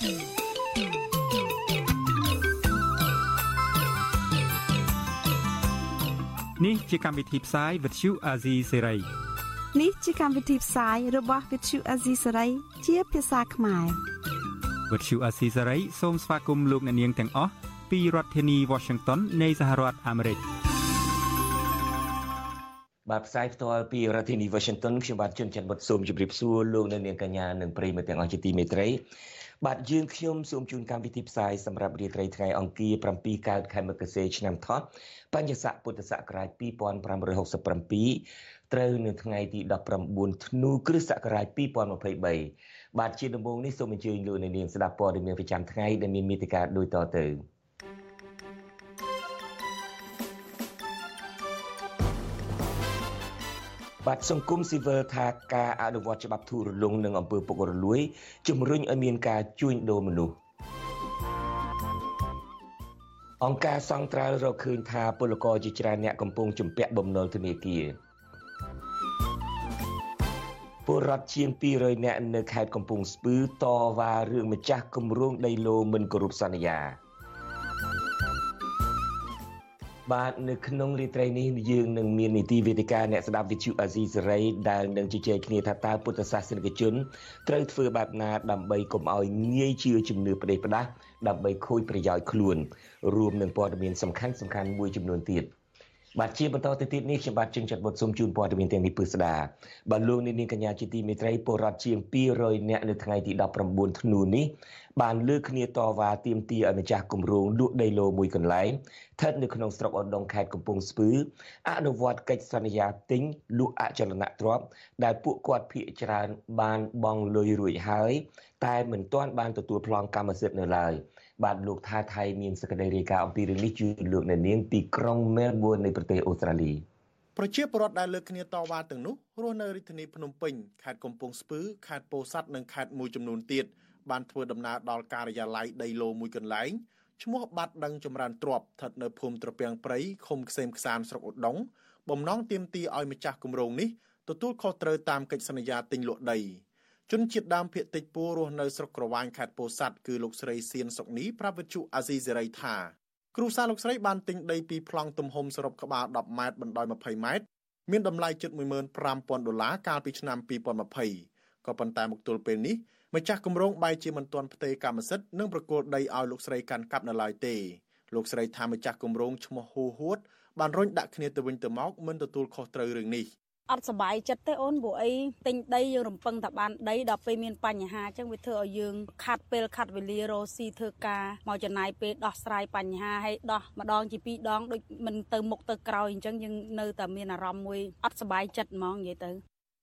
នេះជាកម្មវិធីផ្សាយ Vuthu Azizi Serai នេះជាកម្មវិធីផ្សាយរបស់ Vuthu Azizi Serai ជាភាសាខ្មែរ Vuthu Azizi Serai សូមស្វាគមន៍លោកអ្នកនាងទាំងអស់ពីរដ្ឋធានី Washington នៃសហរដ្ឋអាមេរិកបាទផ្សាយផ្ទាល់ពីរដ្ឋធានី Washington ខ្ញុំបាទជួនច័ន្ទបុតសូមជម្រាបសួរលោកអ្នកនាងកញ្ញានិងប្រិយមិត្តទាំងអស់ជាទីមេត្រី បាទយើងខ្ញុំសូមជូនកម្មវិធីផ្សាយសម្រាប់រាត្រីថ្ងៃអង្គារ7កើតខែមករាឆ្នាំថោះបញ្ញស័កពុទ្ធសករាជ2567ត្រូវនៅថ្ងៃទី19ធ្នូគ្រិស្តសករាជ2023បាទជាដំបូងនេះសូមអញ្ជើញលោកអ្នកនាងស្ដាប់ព័ត៌មានប្រចាំថ្ងៃដែលមានមេត្តាដូចតទៅ បាទសង្គមស៊ីវិលថាការអនុវត្តច្បាប់ធូររលុងនិងអំពើពុករលួយជំរុញឲ្យមានការជួញដូរមនុស្សអង្គការសង្ត្រាល់រកឃើញថាពលករជាច្រើនអ្នកកំពុងជំពាក់បំណុលធនាគារពលរដ្ឋជាង200នាក់នៅខេត្តកំពង់ស្ពឺតវ៉ារឿងម្ចាស់គម្រោងដីឡូមិនគោរពសន្យា បាទនៅក្នុងរាត្រីនេះយើងនឹងមាននីតិវេទិកាអ្នកស្ដាប់វិទ្យុអាស៊ីសេរីដែលនឹងជជែកគ្នាថាតើពុទ្ធសាសនិកជនត្រូវធ្វើបែបណាដើម្បីកុំឲ្យងាយជឿជំនឿផ្ដេសផ្ដាស់ដើម្បីខូចប្រយោជន៍ខ្លួនរួមនឹងព័ត៌មានសំខាន់សំខាន់មួយចំនួនទៀត បាទជាបន្តទៅទៀតនេះខ្ញុំបាទជឹងចាត់បុតសូមជូនព័ត៌មានទាំងនេះពឺស្ដាបាទលោកនាងកញ្ញាជាទីមេត្រីពលរដ្ឋជាង200នាក់នៅថ្ងៃទី19ធ្នូនេះបានលើកគ្នាតវ៉ាទាមទារឲ្យម្ចាស់គម្រោងលក់ដីឡូមួយកន្លែងស្ថិតនៅក្នុងស្រុកឧដុង្គខេត្តកំពង់ស្ពឺអនុវត្តកិច្ចសន្យាទិញលក់អចលនទ្រព្យដែលពួកគាត់ភាគច្រើនបានបង់លុយរួចហើយ តែមិនទាន់បានទទួលប្លង់កម្មសិទ្ធិនៅឡើយ បាទលោកថាថៃមានសេចក្តីរាយការណ៍អំពីរឿងនេះជូនលោកអ្នកនាងពីក្រុងមែលប៊ននៃប្រទេសអូស្ត្រាលីប្រជាពលរដ្ឋដែលលើកគ្នាតវ៉ាទាំងនោះរស់នៅរាជធានីភ្នំពេញខេត្តកំពង់ស្ពឺខេត្តពោធិ៍សាត់និងខេត្តមួយចំនួនទៀតបានធ្វើដំណើរដល់ការិយាល័យដីឡូមួយកន្លែងឈ្មោះបាត់ដឹងចម្រើនទ្របស្ថិតនៅភូមិត្រពាំងព្រៃឃុំខ្សែមខ្សានស្រុកឧដុង្គបំណងទាមទារឲ្យម្ចាស់គម្រោងនេះទទួលខុសត្រូវតាមកិច្ចសន្យាទិញលក់ដី ជនជាតិដើមភាគតិចពួររស់នៅស្រុកក្រវ៉ាញខេត្តពោធិ៍សាត់គឺលោកស្រីសៀនសុកនីប្រាប់វិទ្យុអាស៊ីសេរីថាគ្រូសាលោកស្រីបានទិញដីពីប្លង់ទំហំសរុបក្បាល10ម៉ែត្របណ្ដោយ20ម៉ែត្រមានតម្លៃជិត15000ដុល្លារកាលពីឆ្នាំ2020ក៏ប៉ុន្តែមកទល់ពេលនេះម្ចាស់គម្រោងបែរជាមិនទាន់ផ្ទេរកម្មសិទ្ធិនិងប្រគល់ដីឲ្យលោកស្រីកាន់កាប់នៅឡើយទេលោកស្រីថាម្ចាស់គម្រោងឈ្មោះហូហួតបានរុញដាក់គ្នាទៅវិញទៅមកមិនទទួលខុសត្រូវរឿងនេះ អត់សុបាយចិត្តទេអូនព្រោះអីទិញដីយើងរំពឹងតែបានដីដល់ពេលមានបញ្ហាអញ្ចឹងវាធ្វើឲ្យយើងខាត់ពេលខាត់វេលារស់ស៊ីធ្វើការមកចំណាយពេលដោះស្រាយបញ្ហាហើយដោះម្ដងជាពីរដងដូចមិនទៅមុខទៅក្រោយអញ្ចឹងយើងនៅតែមានអារម្មណ៍មួយអត់សុបាយចិត្តហ្មងនិយាយទៅ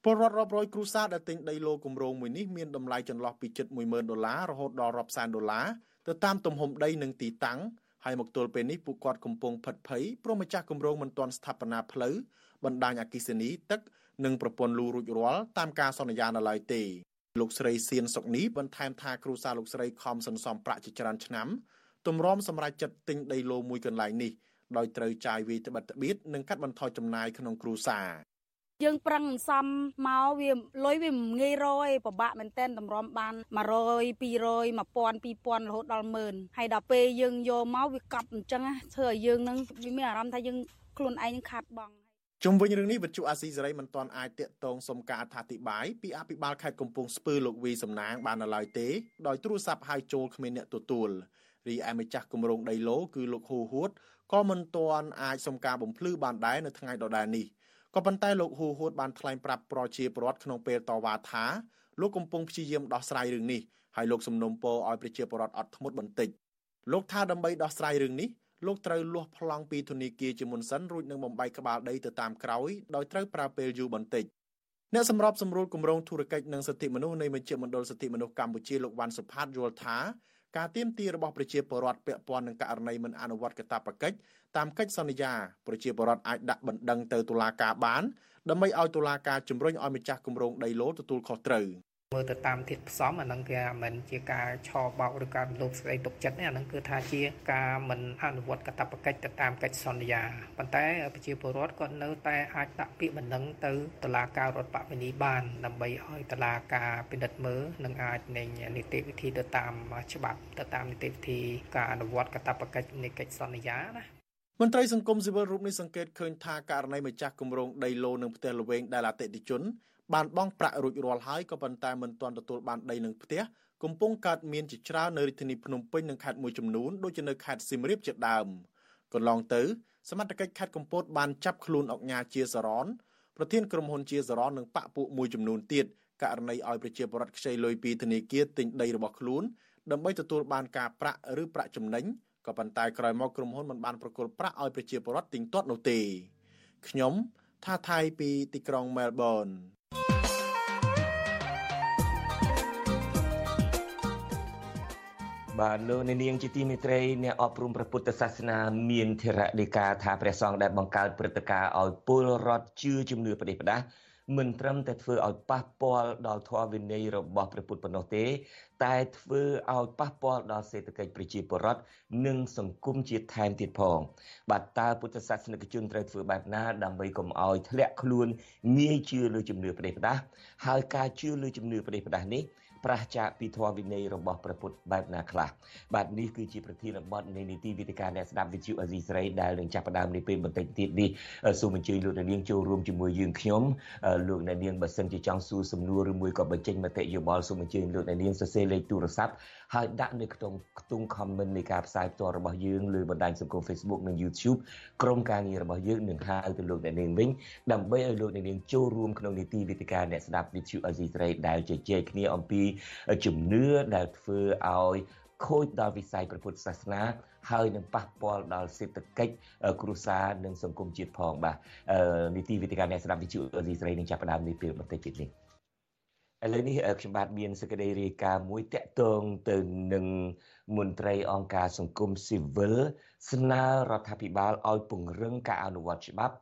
ពលរដ្ឋរាប់រយគ្រួសារដែលទិញដីឡូគម្រោងមួយនេះមានតម្លៃចន្លោះពីជិត10000ដុល្លាររហូតដល់រាប់សែនដុល្លារទៅតាមទំហំដីនិងទីតាំងហើយមកទល់ពេលនេះពួកគាត់កំពុងផិតភ័យព្រោះម្ចាស់គម្រោងមិនទាន់ស្ថាបនាផ្លូវ បណ្ដាញអគិសនីទឹកនិងប្រព័ន្ធលូរួចរាល់តាមការសន្យានៅឡើយទេលោកស្រីសៀនសុកនីបន្ថែមថាគ្រូសាលោកស្រីខំសន្សំប្រាក់ជាច្រើនឆ្នាំទម្រាំសម្រាប់ចិត្តទិញដីឡូមួយកន្លែងនេះដោយត្រូវចាយវាយត្បិតត្បៀតនិងកាត់បន្ថយចំណាយក្នុងគ្រួសារយើងប្រឹងសំមកវាលុយវាមិនងាយរយពិបាកមែនតែនតម្រាំបាន100 200 1000 2000រហូតដល់10000ហើយដល់ពេលយើងយកមកវាកប់អញ្ចឹងធ្វើឲ្យយើងនឹងវាមានអារម្មណ៍ថាយើងខ្លួនឯងខាត់បង ជុំវិញរឿងនេះវិទ្យុអាស៊ីសេរីមិនទាន់អាចតាក់ទងសុំការអធិប្បាយពីអភិបាលខេត្តកំពង់ស្ពឺលោកវីសំណាងបាននៅឡើយទេដោយទូរស័ព្ទហៅចូលគ្មានអ្នកទទួលរីឯម្ចាស់គម្រោងដីឡូគឺលោកហ៊ូហួតក៏មិនទាន់អាចសុំការបំភ្លឺបានដែរនៅថ្ងៃដដែលនេះក៏ប៉ុន្តែលោកហ៊ូហួតបានថ្លែងប្រាប់ប្រជាពលរដ្ឋក្នុងពេលតវ៉ាថាលោកកំពុងព្យាយាមដោះស្រាយរឿងនេះហើយលោកសំណុំពរឲ្យប្រជាពលរដ្ឋអត់ធ្មត់បន្តិចលោកថាដើម្បីដោះស្រាយរឿងនេះ លោកត្រូវលាស់ប្លង់ពីធនាគារជាមុនសិនរួចនឹងបំបីក្បាលដីទៅតាមក្រោយដោយត្រូវប្រើពេលយូរបន្តិចអ្នកសម្របសម្រួលគម្រោងធុរកិច្ចនិងសិទ្ធិមនុស្សនៃមជ្ឈមណ្ឌលសិទ្ធិមនុស្សកម្ពុជាលោកវ៉ាន់សុផាតយល់ថាការទៀមទារបស់ប្រជាពលរដ្ឋពាក់ព័ន្ធនឹងករណីមិនអនុវត្តកាតព្វកិច្ចតាមកិច្ចសន្យាប្រជាពលរដ្ឋអាចដាក់បណ្ដឹងទៅតុលាការបានដើម្បីឲ្យតុលាការជំរុញឲ្យម្ចាស់គម្រោងដីឡូទទួលខុសត្រូវ មើលទៅតាមធាតុផ្សំអានឹងគេមិនជាការឆោបោកឬការលោភសេចក្តីទុកចិត្តនេះអានឹងគឺថាជាការមិនអនុវត្តកាតព្វកិច្ចទៅតាមកិច្ចសន្យាប៉ុន្តែប្រជាពលរដ្ឋគាត់នៅតែអាចដាក់ពាក្យបណ្ដឹងទៅតុលាការរដ្ឋបវេនីបានដើម្បីឲ្យតុលាការពិនិត្យមើលនិងអាចនៃនីតិវិធីទៅតាមច្បាប់ទៅតាមនីតិវិធីការអនុវត្តកាតព្វកិច្ចនៃកិច្ចសន្យាណាមន្ត្រីសង្គមស៊ីវិលរូបនេះសង្កេតឃើញថាករណីម្ចាស់គម្រោងដីឡូនឹងផ្ទះល្វែងដែលអតិថិជន បានបង់ប្រាក់រួចរាល់ហើយក៏ប៉ុន្តែមិនទាន់ទទួលបានដីនឹងផ្ទះកំពុងកើតមានជាច្រើននៅរាជធានីភ្នំពេញនិងខេត្តមួយចំនួនដូចជានៅខេត្តសៀមរាបជាដើមកន្លងទៅសមត្ថកិច្ចខេត្តកំពតបានចាប់ខ្លួនអុកញ៉ាជាសរនប្រធានក្រុមហ៊ុនជាសរននិងបកពួកមួយចំនួនទៀតករណីឲ្យប្រជាពលរដ្ឋខ្ចីលុយពីធនាគារទិញដីរបស់ខ្លួនដើម្បីទទួលបានការប្រាក់ឬប្រាក់ចំណេញក៏ប៉ុន្តែក្រោយមកក្រុមហ៊ុនមិនបានប្រគល់ប្រាក់ឲ្យប្រជាពលរដ្ឋទិញទាត់នោះទេខ្ញុំ ថាថៃពីទីក្រុងមែលប៊នបាទលោកនាងជាទីមេត្រីអ្នកអប់រំព្រះពុទ្ធសាសនាមានធរដីកាថាព្រះសង្ឃដែលបង្កើតព្រឹត្តិការណ៍ឲ្យពលរដ្ឋជឿជំនឿប្រទេសផ្ដាស់ មិនត្រឹមតែធ្វើឲ្យប៉ះពាល់ដល់ធម៌វិន័យរបស់ព្រះពុទ្ធប៉ុណ្ណោះទេ តែធ្វើឲ្យប៉ះពាល់ដល់សេដ្ឋកិច្ចប្រជាពលរដ្ឋនិងសង្គមជាតិថែមទៀតផង បាទតើពុទ្ធសាសនិកជនត្រូវធ្វើបែបណាដើម្បីកុំឲ្យធ្លាក់ខ្លួនងាយជឿលើជំនឿប្រទេសផ្ដាស់ហើយការជឿលើជំនឿប្រទេសផ្ដាស់នេះ ប្រះចាកពីធម៌វិន័យរបស់ព្រះពុទ្ធបែបណាខ្លះបាទនេះគឺជាប្រធានបទនៃនីតិវិទ្យាអ្នកស្ដាប់វិទ្យុអេស៊ីស្រីដែលនឹងចាប់ផ្ដើមនេះពេលបន្តិចទៀតនេះសូមអញ្ជើញលោកអ្នកនាងចូលរួមជាមួយយើងខ្ញុំលោកអ្នកនាងបើសិនជាចង់សួរសំណួរឬមួយក៏បញ្ចេញមតិយោបល់សូមអញ្ជើញលោកអ្នកនាងសរសេរលេខទូរស័ព្ទហើយដាក់នៅក្នុងខ្ទង់ comment នៃការផ្សាយផ្ទាល់របស់យើងលើបណ្ដាញសង្គម Facebook និង YouTube ក្រុមការងាររបស់យើងនឹងហៅទៅលោកអ្នកនាងវិញដើម្បីឲ្យលោកអ្នកនាងចូលរួមក្នុងនីតិវិទ្យាអ្នកស្ដាប់វិទ្យុអេស៊ីស្រីដែលជជែកគ្នាអំពីជំនឿដែលធ្វើឲ្យខូចដល់វិស័យព្រះពុទ្ធសាសនាហើយនឹងប៉ះពាល់ដល់សេដ្ឋកិច្ចគ្រួសារនិងសង្គមជាតិផងបាទនីតិវិទ្យាអ្នកស្ដាប់វិទ្យុអេស៊ីស្រីនឹងចាប់ផ្ដើមនេះពេលបន្តិចទៀតនេះ ឥឡូវនេះខ្ញុំបាទមានសេចក្តីរាយការណ៍មួយតាក់ទងទៅនឹងមន្ត្រីអង្គការសង្គមស៊ីវិលស្នើរដ្ឋាភិបាលឲ្យពង្រឹងការអនុវត្តច្បាប់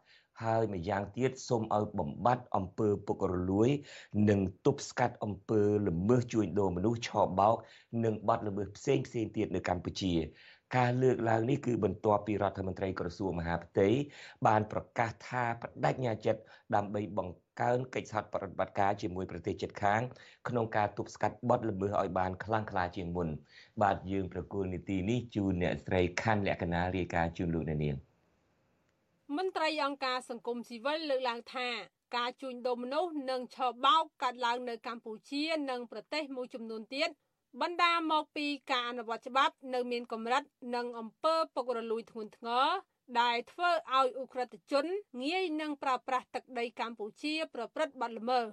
ហើយម្យ៉ាងទៀតសូមឲ្យបំបត្តិអំពើពុករលួយ និងទប់ស្កាត់អំពើល្មើសជួញដូរមនុស្សឆបោក និងបទល្មើសផ្សេងផ្សេងទៀតនៅកម្ពុជាការលើកឡើងនេះគឺបន្ទាប់ពីរដ្ឋមន្ត្រីក្រសួងមហាផ្ទៃបានប្រកាសថាបដិញ្ញាចិត្តដើម្បីបង្កើនកិច្ចសហប្រតិបត្តិការជាមួយប្រទេសជិតខាងក្នុងការទប់ស្កាត់បទល្មើសឲ្យបានខ្លាំងក្លាជាងមុន បាទយើងប្រគល់នីតិនេះជូនអ្នកស្រីខណ្ឌលក្ខណារាយការណ៍ជូនលោកអ្នកនាងមន្ត្រីអង្គការសង្គមស៊ីវិលលើកឡើងថាការជួញដូរមនុស្សនិងឆបោកកាត់ឡើងនៅកម្ពុជានិងប្រទេសមួយចំនួនទៀតបណ្ដាមកពីការអនុវត្តច្បាប់នៅមានកម្រិតនិងអំពើពុករលួយធ្ងន់ធ្ងរ ដែលធ្វើឲ្យអ ுக ្រិតជនងាយនឹងប្រើប្រាស់ទឹកដីកម្ពុជាប្រព្រឹត្តបទល្មើស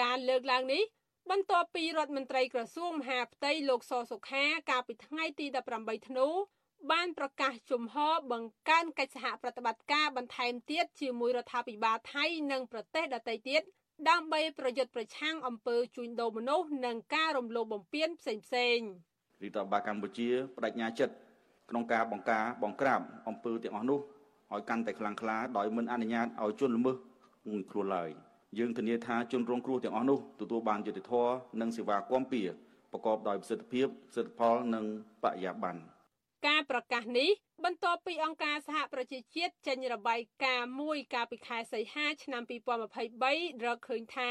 ការលើកឡើងនេះបន្ទាប់ពីរដ្ឋមន្ត្រីក្រសួងមហាផ្ទៃលោកសសុខាកាលពីថ្ងៃទី18ធ្នូបានប្រកាសជំហរបង្កើនកិច្ចសហប្រតិបត្តិការបន្ថែមទៀតជាមួយរដ្ឋាភិបាលថៃនិងប្រទេសដទៃទៀតដើម្បីប្រយុទ្ធប្រឆាំងអំពើជួញដូរមនុស្សនិងការរំលោភបំពានផ្សេងផ្សេងរដ្ឋបាលកម្ពុជាបដិញ្ញាចិត្ត ក្នុងការបង្ការបង្ក្រាបអំពើទាំងអស់នោះឲ្យកាន់តែខ្លាំងក្លាដោយមិនអនុញ្ញាតឲ្យជនល្មើសមួយខ្លួនឡើយយើងធានាថាជនរងគ្រោះទាំងអស់នោះទទួលបានយុត្តិធម៌និងសេវាគាំពៀប្រកបដោយប្រសិទ្ធភាពសិទ្ធិផលនិងបរិយាបន្នការប្រកាសនេះបន្ទាប់ពីអង្គការសហប្រជាជាតិចេញរបាយការណ៍មួយកាលពីខែសីហាឆ្នាំ2023រកឃើញថា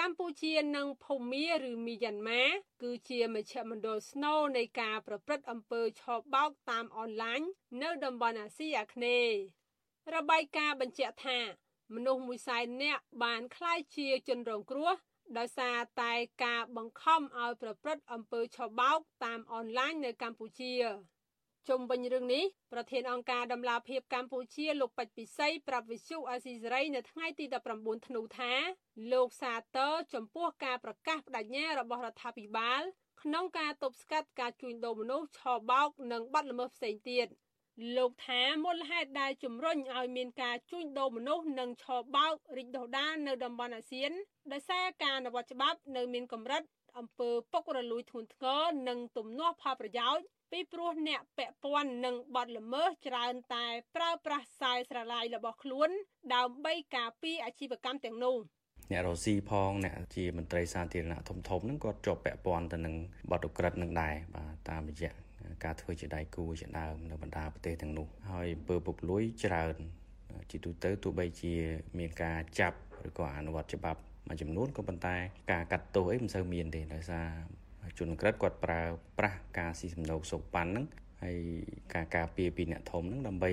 កម្ពុជានិងភូមាឬមីយ៉ាន់ម៉ាគឺជាមជ្ឈមណ្ឌលស្នូលនៃការប្រព្រឹត្តអំពើឆបោកតាមអនឡាញនៅតំបន់អាស៊ីអាគ្នេយ៍របាយការណ៍បញ្ជាក់ថា មនុស្សមួយសែននាក់បានក្លាយជាជនរងគ្រោះដោយសារតែការបង្ខំឲ្យប្រព្រឹត្តអំពើឆបោកតាមអនឡាញនៅកម្ពុជា ជុំវិញរឿងនេះប្រធានអង្គការដំឡាភិបកម្ពុជាលោកពេជ្រពិសីប្រាប់វិសុអាស៊ីសេរីនៅថ្ងៃទី19ធ្នូថាលោកសាទរចំពោះការប្រកាសបដិញ្ញារបស់រដ្ឋាភិបាលក្នុងការទប់ស្កាត់ការជួញដូរមនុស្សឆបោកនិងបាត់ល្មើសផ្សេងទៀតលោកថាមូលហេតុដែលជំរុញឲ្យមានការជួញដូរមនុស្សនិងឆបោករីកដុះដាលនៅតំបន់អាស៊ានដោយសារការអនុវត្តច្បាប់នៅមានកម្រិត អំពើពុករលួយធ្ងន់ធ្ងរនិងទំនាស់ផលប្រយោជន៍ពីព្រោះអ្នកពាក់ព័ន្ធនឹងបទល្មើសច្រើនតែប្រើប្រាស់ខ្សែស្រឡាយរបស់ខ្លួន ដើម្បីការពារអាជីវកម្មទាំងនោះអ្នករស៊ីផងអ្នកជាមន្ត្រីសាធារណៈធំធំហ្នឹងគាត់ជាប់ពាក់ព័ន្ធទៅនឹងបទឧក្រិដ្ឋនឹងដែរបាទតាមរយៈការធ្វើជាដៃគូជាដើមនៅបណ្ដាប្រទេសទាំងនោះហើយអំពើពុករលួយច្រើនជាទូទៅទោះបីជាមានការចាប់ឬក៏អនុវត្តច្បាប់ មួយចំនួនក៏ប៉ុន្តែ ការកាត់ទោសអីមិនសូវមានទេដោយសារជនក្រិតគាត់ប្រើប្រាស់ការស៊ីសំណូកសុកប៉ាន់ហ្នឹងហើយការការពារពីអ្នកធំហ្នឹងដើម្បី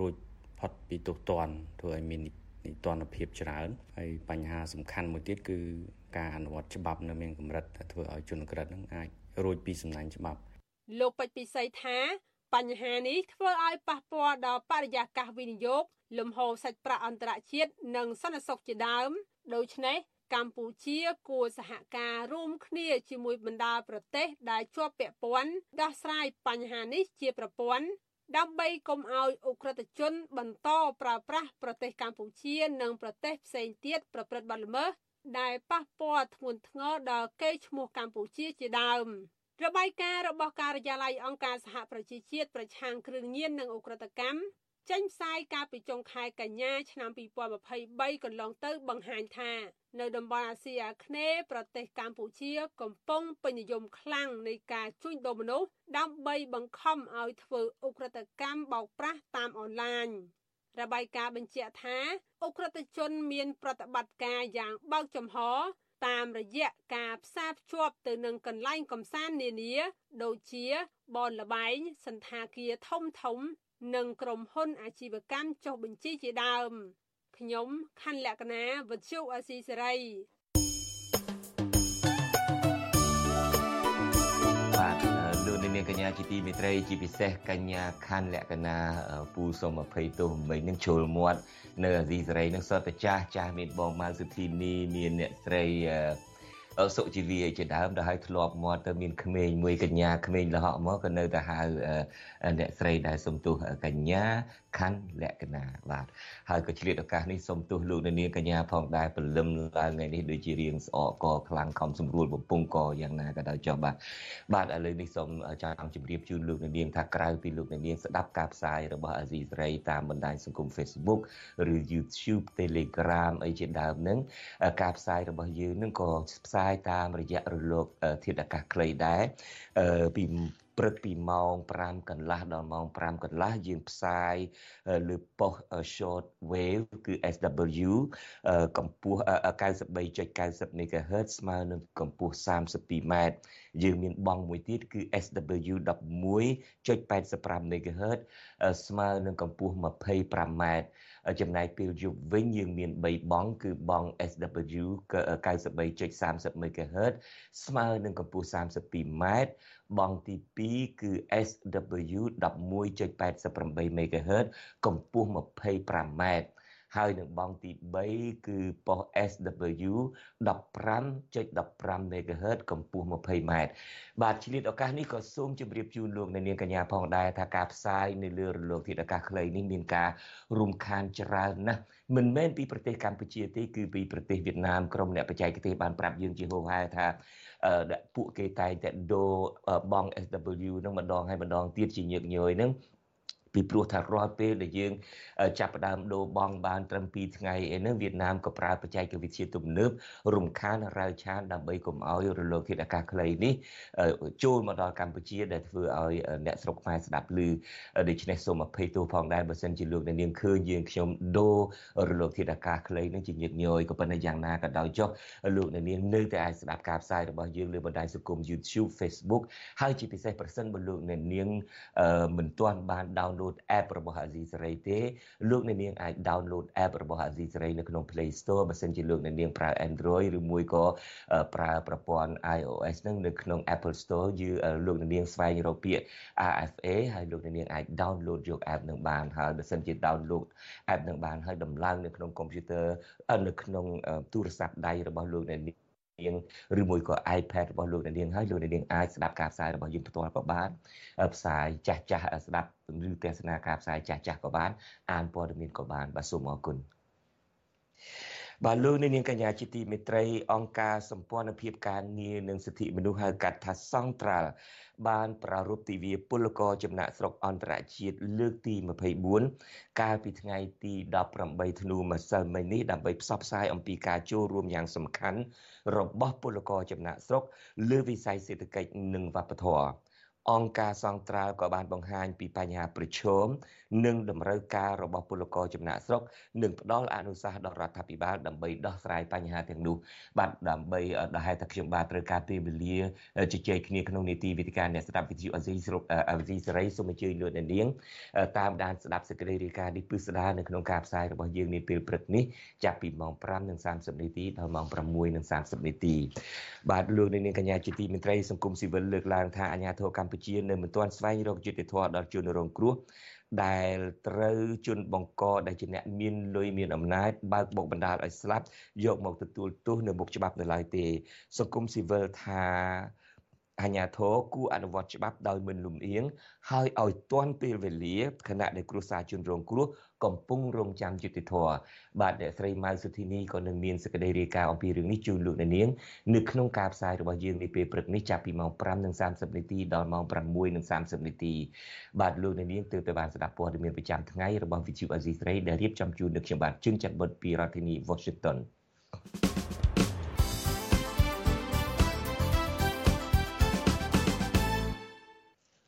រួចផុតពីទោសទណ្ឌធ្វើឲ្យមាននីតិរដ្ឋភាពច្រើនហើយបញ្ហាសំខាន់មួយទៀតគឺការអនុវត្តច្បាប់នៅមានកម្រិតដែលធ្វើឲ្យជនក្រិតហ្នឹងអាចរួចពីសំណាញ់ច្បាប់លោកពេជ្រពិសីថាបញ្ហានេះធ្វើឲ្យប៉ះពាល់ដល់បរិយាកាសវិនិយោគលំហូរសាច់ប្រាក់អន្តរជាតិនិងសន្តិសុខជាដើម ដូច្នេះកម្ពុជាគួរសហការរួមគ្នាជាមួយបណ្ដាប្រទេសដែលជាប់ពាក់ព័ន្ធដោះស្រាយបញ្ហានេះជាប្រព័ន្ធដើម្បីកុំឲ្យអ ுக ្រិតជន បន្តប្រើប្រាស់ប្រទេសកម្ពុជា និងប្រទេសផ្សេងទៀតប្រព្រឹត្តបទល្មើសដែលប៉ះពាល់ធ្ងន់ធ្ងរដល់កេរ្តិ៍ឈ្មោះកម្ពុជាជាដើមរបាយការណ៍របស់ការិយាល័យអង្គការសហប្រជាជាតិប្រឆាំងគ្រឿងញៀននិងអ ுக ្រិតកម្ម ចេញផ្សាយកាលពីចុងខែកញ្ញាឆ្នាំ2023កន្លងទៅបង្ហាញថា នៅតំបន់អាស៊ីអាគ្នេយ៍ប្រទេសកម្ពុជា កំពុងពេញនិយមខ្លាំងនៃការជួញដូរមនុស្សដើម្បីបង្ខំឲ្យធ្វើអ ுக ្រិតកម្មបោកប្រាស់តាមអនឡាញរបាយការណ៍បញ្ជាក់ថាអ ுக ្រិតជនមានប្រតិបត្តិការយ៉ាងបើកចំហ តាមរយៈការផ្សារភ្ជាប់ទៅនឹងកន្លែងកំសាន្តនានា ដូចជាបនលបែងសន្តាគារធំធំ និងក្រុមហ៊ុនអាជីវកម្មចុះបញ្ជីជាដើមខ្ញុំខណ្ឌលក្ខណាវុទ្ធុអាស៊ីសេរី នាងកញ្ញាជាទីមេត្រីជាពិសេសកញ្ញាខណ្ឌលក្ខណាពូសុំ20ទោសមិញនឹងជុលមាត់នៅអាស៊ីសេរីនឹងសតចាស់ចាស់មានបងម៉ៅសុធីនីមានអ្នកស្រីសុជីវីជាដើមដែលឲ្យធ្លាប់មកទៅមានក្មេងមួយកញ្ញាក្មេងលហកមកក៏នៅតែហៅអ្នកស្រីដែលសំទុះកញ្ញា ខណ្ឌលក្ខណាបាទហើយក៏ឆ្លៀតឱកាសនេះសូមទោសលោកនាងកញ្ញាផងដែរព្រលឹមឡើងថ្ងៃនេះដូចជារៀងស្អកកខ្លាំងខំសម្រួលបំពង់កយ៉ាងណាក៏ដោយចុះបាទបាទឥឡូវនេះសូមចង់ជម្រាបជូនលោកនាងថាក្រៅពីលោកនាងស្ដាប់ការផ្សាយរបស់អាស៊ីសេរីតាមបណ្ដាញសង្គម Facebook ឬ YouTube Telegram អីជាដើមហ្នឹងការផ្សាយរបស់យើងនឹងក៏ផ្សាយតាមរយៈរលកធាតុអាកាសខ្លីដែរពី ព្រឹកពីម៉ោង5កន្លះដល់ម៉ោង5កន្លះយើងផ្សាយលើប៉ុស short wave គឺ SW កម្ពស់93.90 MHz ស្មើនឹងកម្ពស់ 32m យើងមានបង់មួយទៀតគឺ SW 11.85 MHz ស្មើនឹងកម្ពស់ 25m ចំណែកពេលយប់វិញយើងមាន3បង់គឺបង់ SW 93.30 MHz ស្មើនឹងកម្ពស់ 32m បង់ទី2គឺ SW 11.88 MHz កម្ពស់ 25m ហើយនឹងបង់ទី3គឺប៉ុស SW 15.15 MHz កម្ពស់ 20m បាទឆ្លៀតឱកាសនេះក៏សូមជម្រាបជូនលោកអ្នកនាងកញ្ញាផងដែរថាការផ្សាយនៅលើរលកធាតុអាកាសខ្លីនេះមានការរំខានច្រើនណាស់មិនមែនពីប្រទេសកម្ពុជាទេគឺពីប្រទេសវៀតណាមក្រុមអ្នកបច្ចេកទេសបានប្រាប់យើងជាហូរហែថាពួកគេតែងតែដូរបង SW នឹងម្ដងហើយម្ដងទៀតជាញឹកញយនឹង ពីព្រោះថារាល់ពេលដែលយើង ចាប់ផ្ដើមដូរបងបានត្រឹម2ថ្ងៃឯនោះវៀតណាមក៏ប្រើបច្ចេកវិទ្យាទំនើបរំខានរាវឆានដើម្បីកុំឲ្យរលកធាតុអាកាសខ្លីនេះចូលមកដល់កម្ពុជាដែលធ្វើឲ្យអ្នកស្រុកខ្មែរស្ដាប់ឮដូច្នេះសូមអភ័យទោសផងដែរបើសិនជាលោកអ្នកនាងឃើញយើងខ្ញុំដូររលកធាតុអាកាសខ្លីនឹងជាញឹកញយក៏ប៉ុន្តែយ៉ាងណាក៏ដោយចុះលោកអ្នកនាងនៅតែអាចស្ដាប់ការផ្សាយរបស់យើងលើបណ្ដាញសង្គម YouTube Facebook ហើយជាពិសេសប្រសិនបើលោកអ្នកនាងមិនទាន់បាន download download app របស់ Azizi Saray ទេលោកអ្នកនាងអាច download app របស់ Azizi Saray នៅក្នុង Play Store បើសិនជាលោកអ្នកនាងប្រើ Android ឬមួយក៏ប្រើប្រព័ន្ធ iOS នឹងនៅក្នុង Apple Store យឺលោកអ្នកនាងស្វែងរកពាក្យ RFA ហើយលោកអ្នកនាងអាច download យក app នឹងបានហើយបើសិនជា download app នឹងបានហើយដំឡើងនៅក្នុង computer នៅក្នុងទូរស័ព្ទដៃរបស់លោកអ្នកនាង នាងឬមួយក៏ iPad របស់លោកអ្នកនាងហើយលោកអ្នកនាងអាចស្ដាប់ការផ្សាយរបស់យើងផ្ទាល់ក៏បានផ្សាយចាស់ចាស់ស្ដាប់ឬទស្សនាការផ្សាយចាស់ចាស់ក៏បានអានព័ត៌មានក៏បានបាទសូមអរគុណបាទលោកនាងកញ្ញាជាទីមេត្រីអង្គការសម្ព័ន្ធភាពការងារនិងសិទ្ធិមនុស្សហៅកាត់ថាសង្ត្រាល់ បានប្រារព្ធទិវាពលករចំណាក់ស្រុកអន្តរជាតិលើកទី24កាលពីថ្ងៃទី18ធ្នូម្សិលមិញនេះដើម្បីផ្សព្វផ្សាយអំពីការចូលរួមយ៉ាងសំខាន់របស់ពលករចំណាក់ស្រុកលើវិស័យសេដ្ឋកិច្ចនិងវប្បធម៌ អង្គការសង្ត្រាល់ក៏បានបង្ហាញពីបញ្ហាប្រឈមនិងតម្រូវការរបស់ពលករចំណាក់ស្រុកនិងផ្ដល់អនុសាសន៍ដល់រដ្ឋាភិបាលដើម្បីដោះស្រាយបញ្ហាទាំងនោះបាទដើម្បីដល់ហេតុថាខ្ញុំបាទត្រូវការពេលវេលាជជែកគ្នាក្នុងនីតិវិទ្យាអ្នកស្ដាប់វិទ្យុអេស៊ីស្រុកអេស៊ីសេរីសូមអញ្ជើញលោកអ្នកនាងតាមដានស្ដាប់សេចក្តីរាយការណ៍នេះពិស្ដារនៅក្នុងការផ្សាយរបស់យើងនាពេលព្រឹកនេះចាប់ពីម៉ោង5:30នាទីដល់ម៉ោង6:30នាទីបាទលោកនាងកញ្ញាជាទីមេត្រីសង្គមស៊ីវិលលើកឡើងថាអាញាធរកម្ពុជានៅមិនទាន់ស្វែងរកយុត្តិធម៌ដល់ជនរងគ្រោះដែលត្រូវជន់បង្កដែលជាអ្នកមានលុយមានអំណាចបើកបុកបណ្ដាលឲ្យស្លាប់យកមកទទួលទោសនៅមុខច្បាប់នៅឡើយទេសង្គមស៊ីវិលថា អាញាធរគួរអនុវត្តច្បាប់ដោយមិនលំអៀងហើយឲ្យទាន់ពេលវេលាខណៈដែលគ្រួសារជនរងគ្រោះកំពុងរងចាំយុតិធធបាទអ្នកស្រីម៉ៅសុធីនីក៏នឹងមានសេចក្តីរាយការណ៍អំពីរឿងនេះជូនលោកអ្នកនាងនៅក្នុងការផ្សាយរបស់យើងនាពេលព្រឹកនេះចាប់ពីម៉ោង5:30នាទីដល់ម៉ោង6:30នាទីបាទលោកអ្នកនាងទើបតែបានស្ដាប់ព័ត៌មានប្រចាំថ្ងៃរបស់ Vichu Azizi ស្រីដែលរៀបចំជូននៅខ្ញុំបាទជឿនច័ន្ទបុតពីរដ្ឋធានី Washington thank you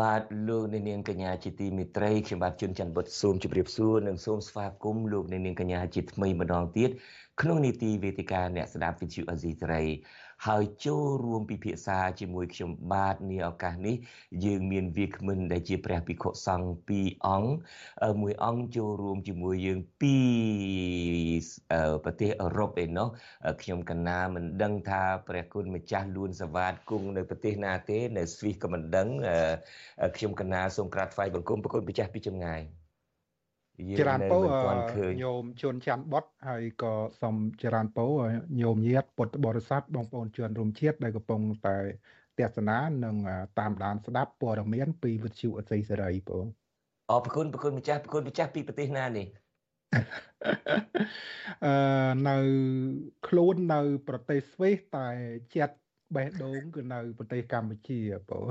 បាទលោកអ្នកនាងកញ្ញាជាទីមេត្រីខ្ញុំបាទជួនច័ន្ទបុតសូមជម្រាបសួរនិងសូមស្វាគមន៍លោកអ្នកនាងកញ្ញាជាថ្មីម្ដងទៀតក្នុងនីតិវេទិកាអ្នកស្ដាប់វិទ្យុអាស៊ីសេរី ហើយចូលរួមពិភាក្សាជាមួយខ្ញុំបាទនាឱកាសនេះ យើងមានវាគ្មិនដែលជាព្រះភិក្ខុសង្ឃ2អង្គមួយអង្គចូលរួមជាមួយយើងពីប្រទេសអឺរ៉ុបឯណោះខ្ញុំកណាមិនដឹងថាព្រះគុណម្ចាស់លួនសវ៉ាតគង់នៅប្រទេសណាទេ នៅស្វីសក៏មិនដឹងខ្ញុំកណាសូមក្រាបថ្វាយបង្គំប្រគុណម្ចាស់ពីចម្ងាយ ចរានពោញោមជួនច័ន្ទបុតហើយក៏សូមចរានពោញោមញាតពុទ្ធបរិស័ទបងប្អូនជនរួមជាតិដែលកំពុងតែទេសនានិងតាមដានស្ដាប់ព័ត៌មានពីវិទ្យុអសីសេរីបងអរគុណប្រគុណម្ចាស់ប្រគុណម្ចាស់ពីប្រទេសណានេះអឺនៅខ្លួននៅ ប្រទេសស្វីសតែចិត្តបេះដូងគឺនៅ ប្រទេសកម្ពុជាបង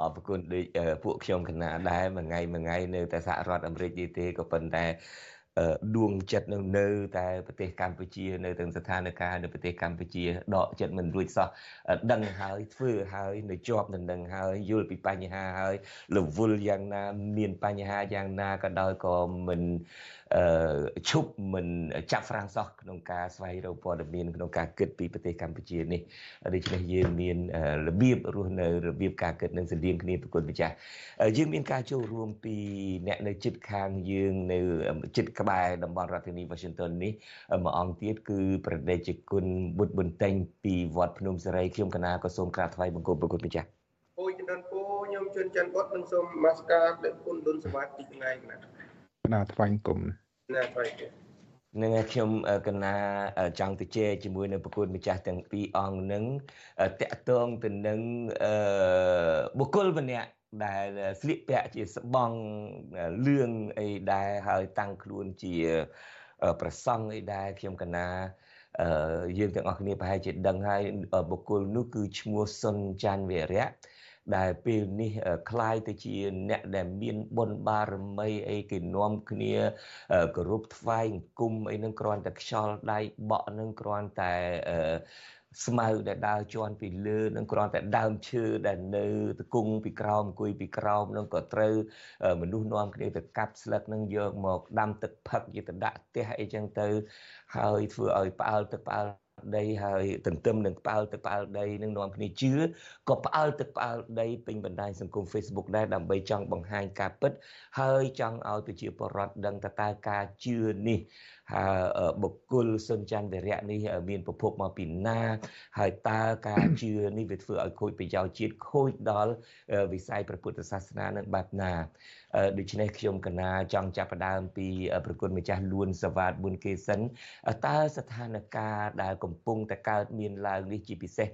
អរគុណដូចពួកខ្ញុំគណៈដែរមួយថ្ងៃមួយថ្ងៃនៅតែសហរដ្ឋអាមេរិកនេះទេក៏ប៉ុន្តែ ដួងចិត្តនៅនៅតែប្រទេសកម្ពុជា នៅទាំងស្ថានភាពនៅប្រទេសកម្ពុជាដកចិត្តមិនរួចសោះដឹងហើយធ្វើហើយនៅជាប់នឹងហើយយល់ពីបញ្ហាហើយរវល់យ៉ាងណា មានបញ្ហាយ៉ាងណាក៏ដោយក៏មិនអឺឈប់មិនចាប់ហ្វ្រាំងសោះក្នុងការស្វែងរកព័ត៌មានក្នុងការគិតពីប្រទេសកម្ពុជានេះដូច្នេះយើងមានរបៀបរស់នៅរបៀបការគិតនឹងស្រដៀងគ្នាប្រគុណម្ចាស់យើងមានការចូលរួមពីអ្នកនៅជិតខាងយើងនៅជិតក្បែរតំបន់រដ្ឋធានី Washington នេះមួយអង្គទៀតគឺប្រដេជគុណបុត្របន្តែងពីវត្តភ្នំសេរីខ្ញុំកណាក៏សូមក្រាបថ្វាយបង្គំប្រគុណម្ចាស់អូយចន្ទពូខ្ញុំជួនច័ន្ទបុត្រនិងសូមមាសការព្រះគុណឌុនសវ៉ាទីថ្ងៃណាណាថ្វាយគុំណាថ្វាយគុំនឹងខ្ញុំកណាចង់ទៅជែកជាមួយនឹងប្រគួតម្ចាស់ទាំងពីរអង្គនឹងតកតងទៅនឹងបុគ្គលម្នាក់ ដែលស្លៀកពាក់ជាស្បង់លឿងអីដែរហើយតាំងខ្លួនជាប្រសង់អីដែរខ្ញុំកណាយើងទាំងអស់គ្នាប្រហែលជាដឹងហើយបុគ្គលនោះគឺឈ្មោះសុនច័ន្ទវិរៈ ដែលពេលនេះคล้ายទៅជាអ្នកដែលមានបុណ្យបារមីអីគេនាំគ្នាគោរពថ្វាយអង្គមអីនឹងគ្រាន់តែខ្យល់ដៃបក់នឹងគ្រាន់តែស្មៅដែលដើរជន់ពីលើនឹងគ្រាន់តែដើមឈើដែលនៅតគង់ពីក្រោមអង្គុយពីក្រោមនឹងក៏ត្រូវមនុស្សនាំគ្នាទៅកាប់ស្លឹកនឹងយកមកដាំទឹកផឹកយកទៅដាក់ផ្ទះអីចឹងទៅហើយធ្វើឲ្យផ្អើលទឹកផ្អើល ដីហើយទន្ទឹមនឹងផ្អើលទឹកផ្អើលដីនឹងនាំគ្នាជឿក៏ផ្អើលទឹកផ្អើលដីពេញបណ្ដាញសង្គម Facebook ដែរដើម្បីចង់បង្ហាញការពិត ហើយចង់ឲ្យប្រជាពលរដ្ឋដឹងថាតើការជឿនេះ បុគ្គលសុនច័ន្ទវិរៈនេះមានប្រភពមកពីណា ហើយតើការជឿនេះវាធ្វើឲ្យខូចប្រយោជន៍ជាតិខូចដល់វិស័យព្រះពុទ្ធសាសនានឹងបែបណាដូច្នេះខ្ញុំកណាចង់ចាប់ផ្ដើមពីប្រគុណម្ចាស់លួនសវ៉ាតប៊ុនគេសិនតើស្ថានភាពដែលកំពុងតែកើតមានឡើងនេះជាពិសេស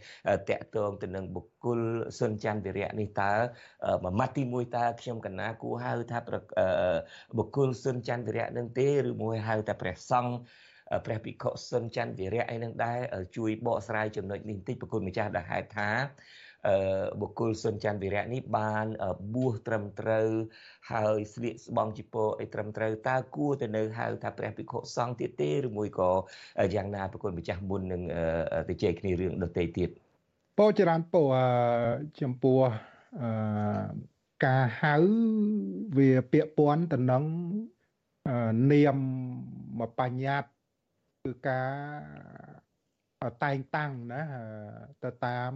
តកតងទៅនឹងបុគ្គលសុនច័ន្ទវិរៈនេះតើមួយម៉ាត់ទី1តើខ្ញុំកណាគួរហៅថាបុគ្គលសុនច័ន្ទវិរៈនឹងទេឬមួយហៅតែព្រះសង្ឃព្រះភិក្ខុសុនច័ន្ទវិរៈអីនឹងដែរជួយបកស្រាយចំណុចនេះបន្តិចប្រគុណម្ចាស់ដែលហេតុថាបុគ្គលសុនច័ន្ទវិរៈនេះបានបួសត្រឹមត្រូវហើយស្លៀកស្បង់ជីពរអីត្រឹមត្រូវតើគួរទៅនៅហៅថាព្រះភិក្ខុសង្ឃទៀតទេឬមួយក៏យ៉ាងណាប្រគុណម្ចាស់មុននឹងទៅជែកគ្នារឿងដទៃទៀតពោចរានពោចំពោះអឺការហៅវាពាក្យពាន់ទៅនឹង នាមមកបញ្ញត្តិគឺការតែងតាំងណាទៅតាម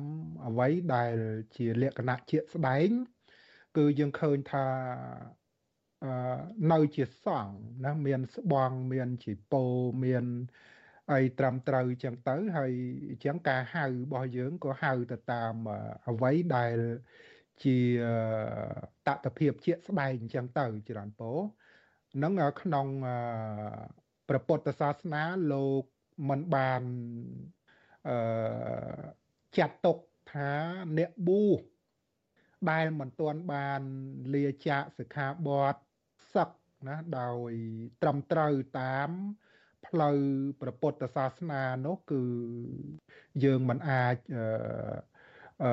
អ្វីដែលជាលក្ខណៈជាក់ស្ដែង គឺយើងឃើញថានៅជាសង្ឃណាមានស្បង់មានជីពោមានអីត្រឹមត្រូវចឹងទៅហើយអញ្ចឹងការហៅរបស់យើងក៏ហៅទៅតាមអ្វីដែលជាតតភាពជាក់ស្ដែងអញ្ចឹងទៅច្រើនពោ នឹងក្នុងព្រះពុទ្ធសាសនាលោកមិនបានអឺចាត់ទុកថាអ្នកបួសដែលមិនទាន់បានលាចាកសិក្ខាបទសឹកណាដោយត្រឹមត្រូវតាមផ្លូវព្រះពុទ្ធសាសនានោះគឺយើងមិនអាចអឺអឺ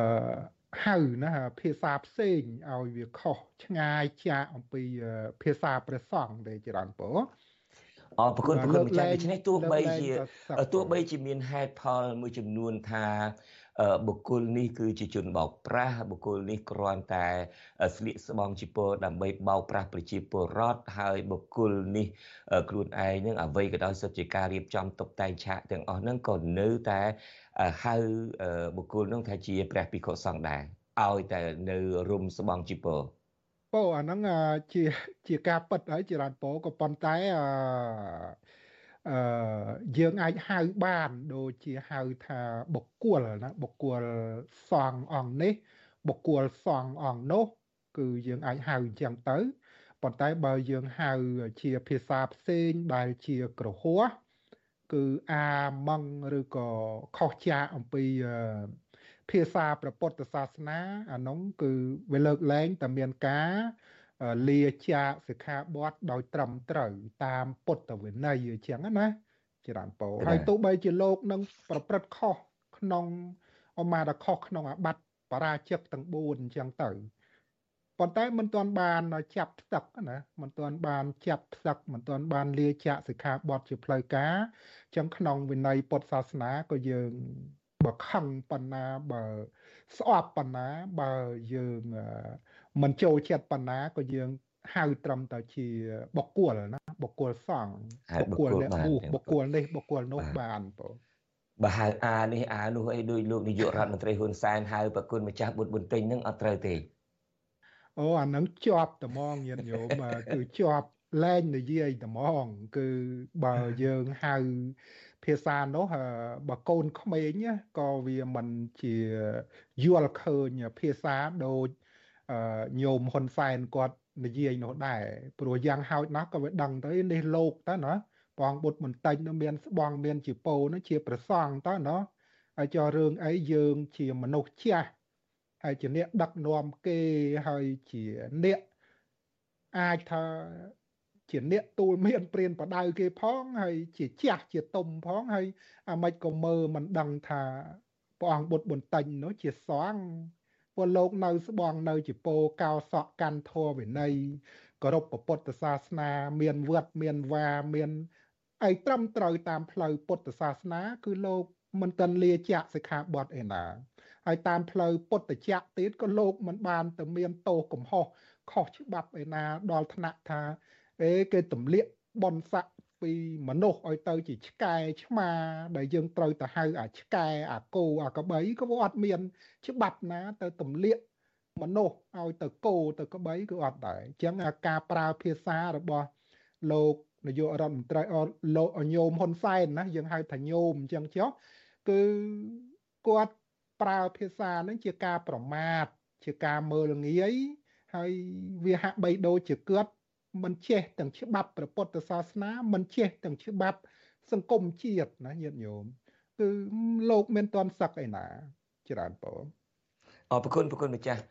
ហៅណាភាសាផ្សេងឲ្យវាខុសឆ្ងាយចាកអំពីភាសាព្រះសង្ឃទេច្រើនពរអរប្រគុណប្រគុណម្ចាស់ដូច្នេះទោះបីជាទោះបីជាមានហេតុផលមួយចំនួនថាបុគ្គលនេះគឺជាជនបោកប្រាស់បុគ្គលនេះគ្រាន់តែស្លៀកស្បង់ជីពរដើម្បីបោកប្រាស់ប្រជាពលរដ្ឋហើយបុគ្គលនេះខ្លួនឯងនឹងអ្វីក៏ដោយសុទ្ធជាការរៀបចំតុបតែងឆាកទាំងអស់ហ្នឹងក៏នៅតែ ហៅបុគ្គលនោះថាជាព្រះភិក្ខុសង្ឃដែរឲ្យតែនៅរុំស្បង់ជីពរពោអាហ្នឹងជាជាការពិតហើយជារ៉ានពោក៏ប៉ុន្តែអឺអឺយើងអាចហៅបានដូចជាហៅថាបុគ្គលណាបុគ្គលសងអង្គនេះបុគ្គលសងអង្គនោះ គឺយើងអាចហៅអញ្ចឹងទៅប៉ុន្តែបើយើងហៅជាភាសាផ្សេងដែលជាក្រហួស គឺអាម៉ងឬក៏ខុសចាកអំពីភាសាព្រះពុទ្ធសាសនាអានោះគឺវាលើកលែងតែមានការលាចាកសិក្ខាបទដោយត្រឹមត្រូវ តាមពុទ្ធវិន័យអញ្ចឹងណាច្រើនពោហើយទោះបីជាលោកនឹងប្រព្រឹត្តខុសក្នុងអមារខុសក្នុងអាបត្តិបរាជិកទាំង4អញ្ចឹងទៅ ប៉ុន្តែមិនទាន់បានចាប់ផ្សឹកណាមិនទាន់បានចាប់ផ្សឹកមិនទាន់បានលាចាកសិក្ខាបទជាផ្លូវការអញ្ចឹងក្នុងវិន័យពុទ្ធសាសនាក៏យើងបើខឹងប៉ុណ្ណាបើស្អប់ប៉ុណ្ណាបើយើងមិនចូលចិត្តប៉ុណ្ណាក៏យើងហៅត្រឹមតែជាបុគ្គលណាបុគ្គលសង្ឃបុគ្គលអ្នកបួសបុគ្គលនេះបុគ្គលនោះបានបងបើហៅអានេះអានោះអីដោយលោកនាយករដ្ឋមន្ត្រីហ៊ុនសែនហៅប្រគុណម្ចាស់បុត្របន្ទិញនឹងអត់ត្រូវទេ អូអានឹងជាប់ត្មងញាតិញោមគឺជាប់លែងនិយាយត្មង គឺបើយើងហៅភាសានោះបើកូនក្មេងក៏វាមិនជាយល់ឃើញភាសាដូចញោមហ៊ុនសែនគាត់និយាយនោះដែរព្រោះយ៉ាងហោចណាស់ក៏វាដឹងទៅនេះលោកតើណាបងបុត្របន្តិចនោះមានស្បង់មានជាពោនោះជាប្រសង់តើណាហើយចោះរឿងអីយើងជាមនុស្សចាស់ ហើយជាអ្នកដឹកនាំគេហើយជាអ្នកអាចថាជាអ្នកទូលមានព្រានបដៅគេផងហើយជាចាស់ជាទុំផងហើយអាម៉េចក៏មើលមិនដឹងថាព្រះអង្គបុត្របន្តិញនោះជាសង្ឃពលលោកនៅស្បង់នៅជាពោកោសក់កាន់ធម៌វិន័យគោរពពុទ្ធសាសនា មានវត្តមានវាមានអីត្រឹមត្រូវតាមផ្លូវពុទ្ធសាសនា គឺលោកមិនទាន់លាចាកសិក្ខាបទឯណា ហើយតាមផ្លូវពុទ្ធចក្រទៀតក៏លោកមិនបានទៅមានទោសកំហុសខុសច្បាប់ឯណាដល់ថ្នាក់ថាអេគេទម្លាក់បនស័កពីមនុស្សឲ្យទៅជាឆ្កែឆ្មាដែលយើងត្រូវទៅហៅអាឆ្កែអាគោអាក្របីក៏វាអត់មាន ច្បាប់ណា ទៅទម្លាក់មនុស្សឲ្យទៅគោទៅក្របីគឺអត់ដែរអញ្ចឹងការប្រើភាសារបស់លោកនាយករដ្ឋមន្ត្រីលោកញោមហ៊ុនសែនណាយើងហៅថាញោមអញ្ចឹងចុះគឺគាត់ ប្រើភាសានឹងជាការប្រមាថជាការមើលងាយហើយវាហាក់បីដូចជាគាត់មិនចេះទាំងច្បាប់ព្រះពុទ្ធសាសនាមិនចេះទាំងច្បាប់ សង្គមជាតិណាញាតិញោមគឺលោកមានតន់សឹកឯណាច្រើនបងអរគុណប្រគុណម្ចាស់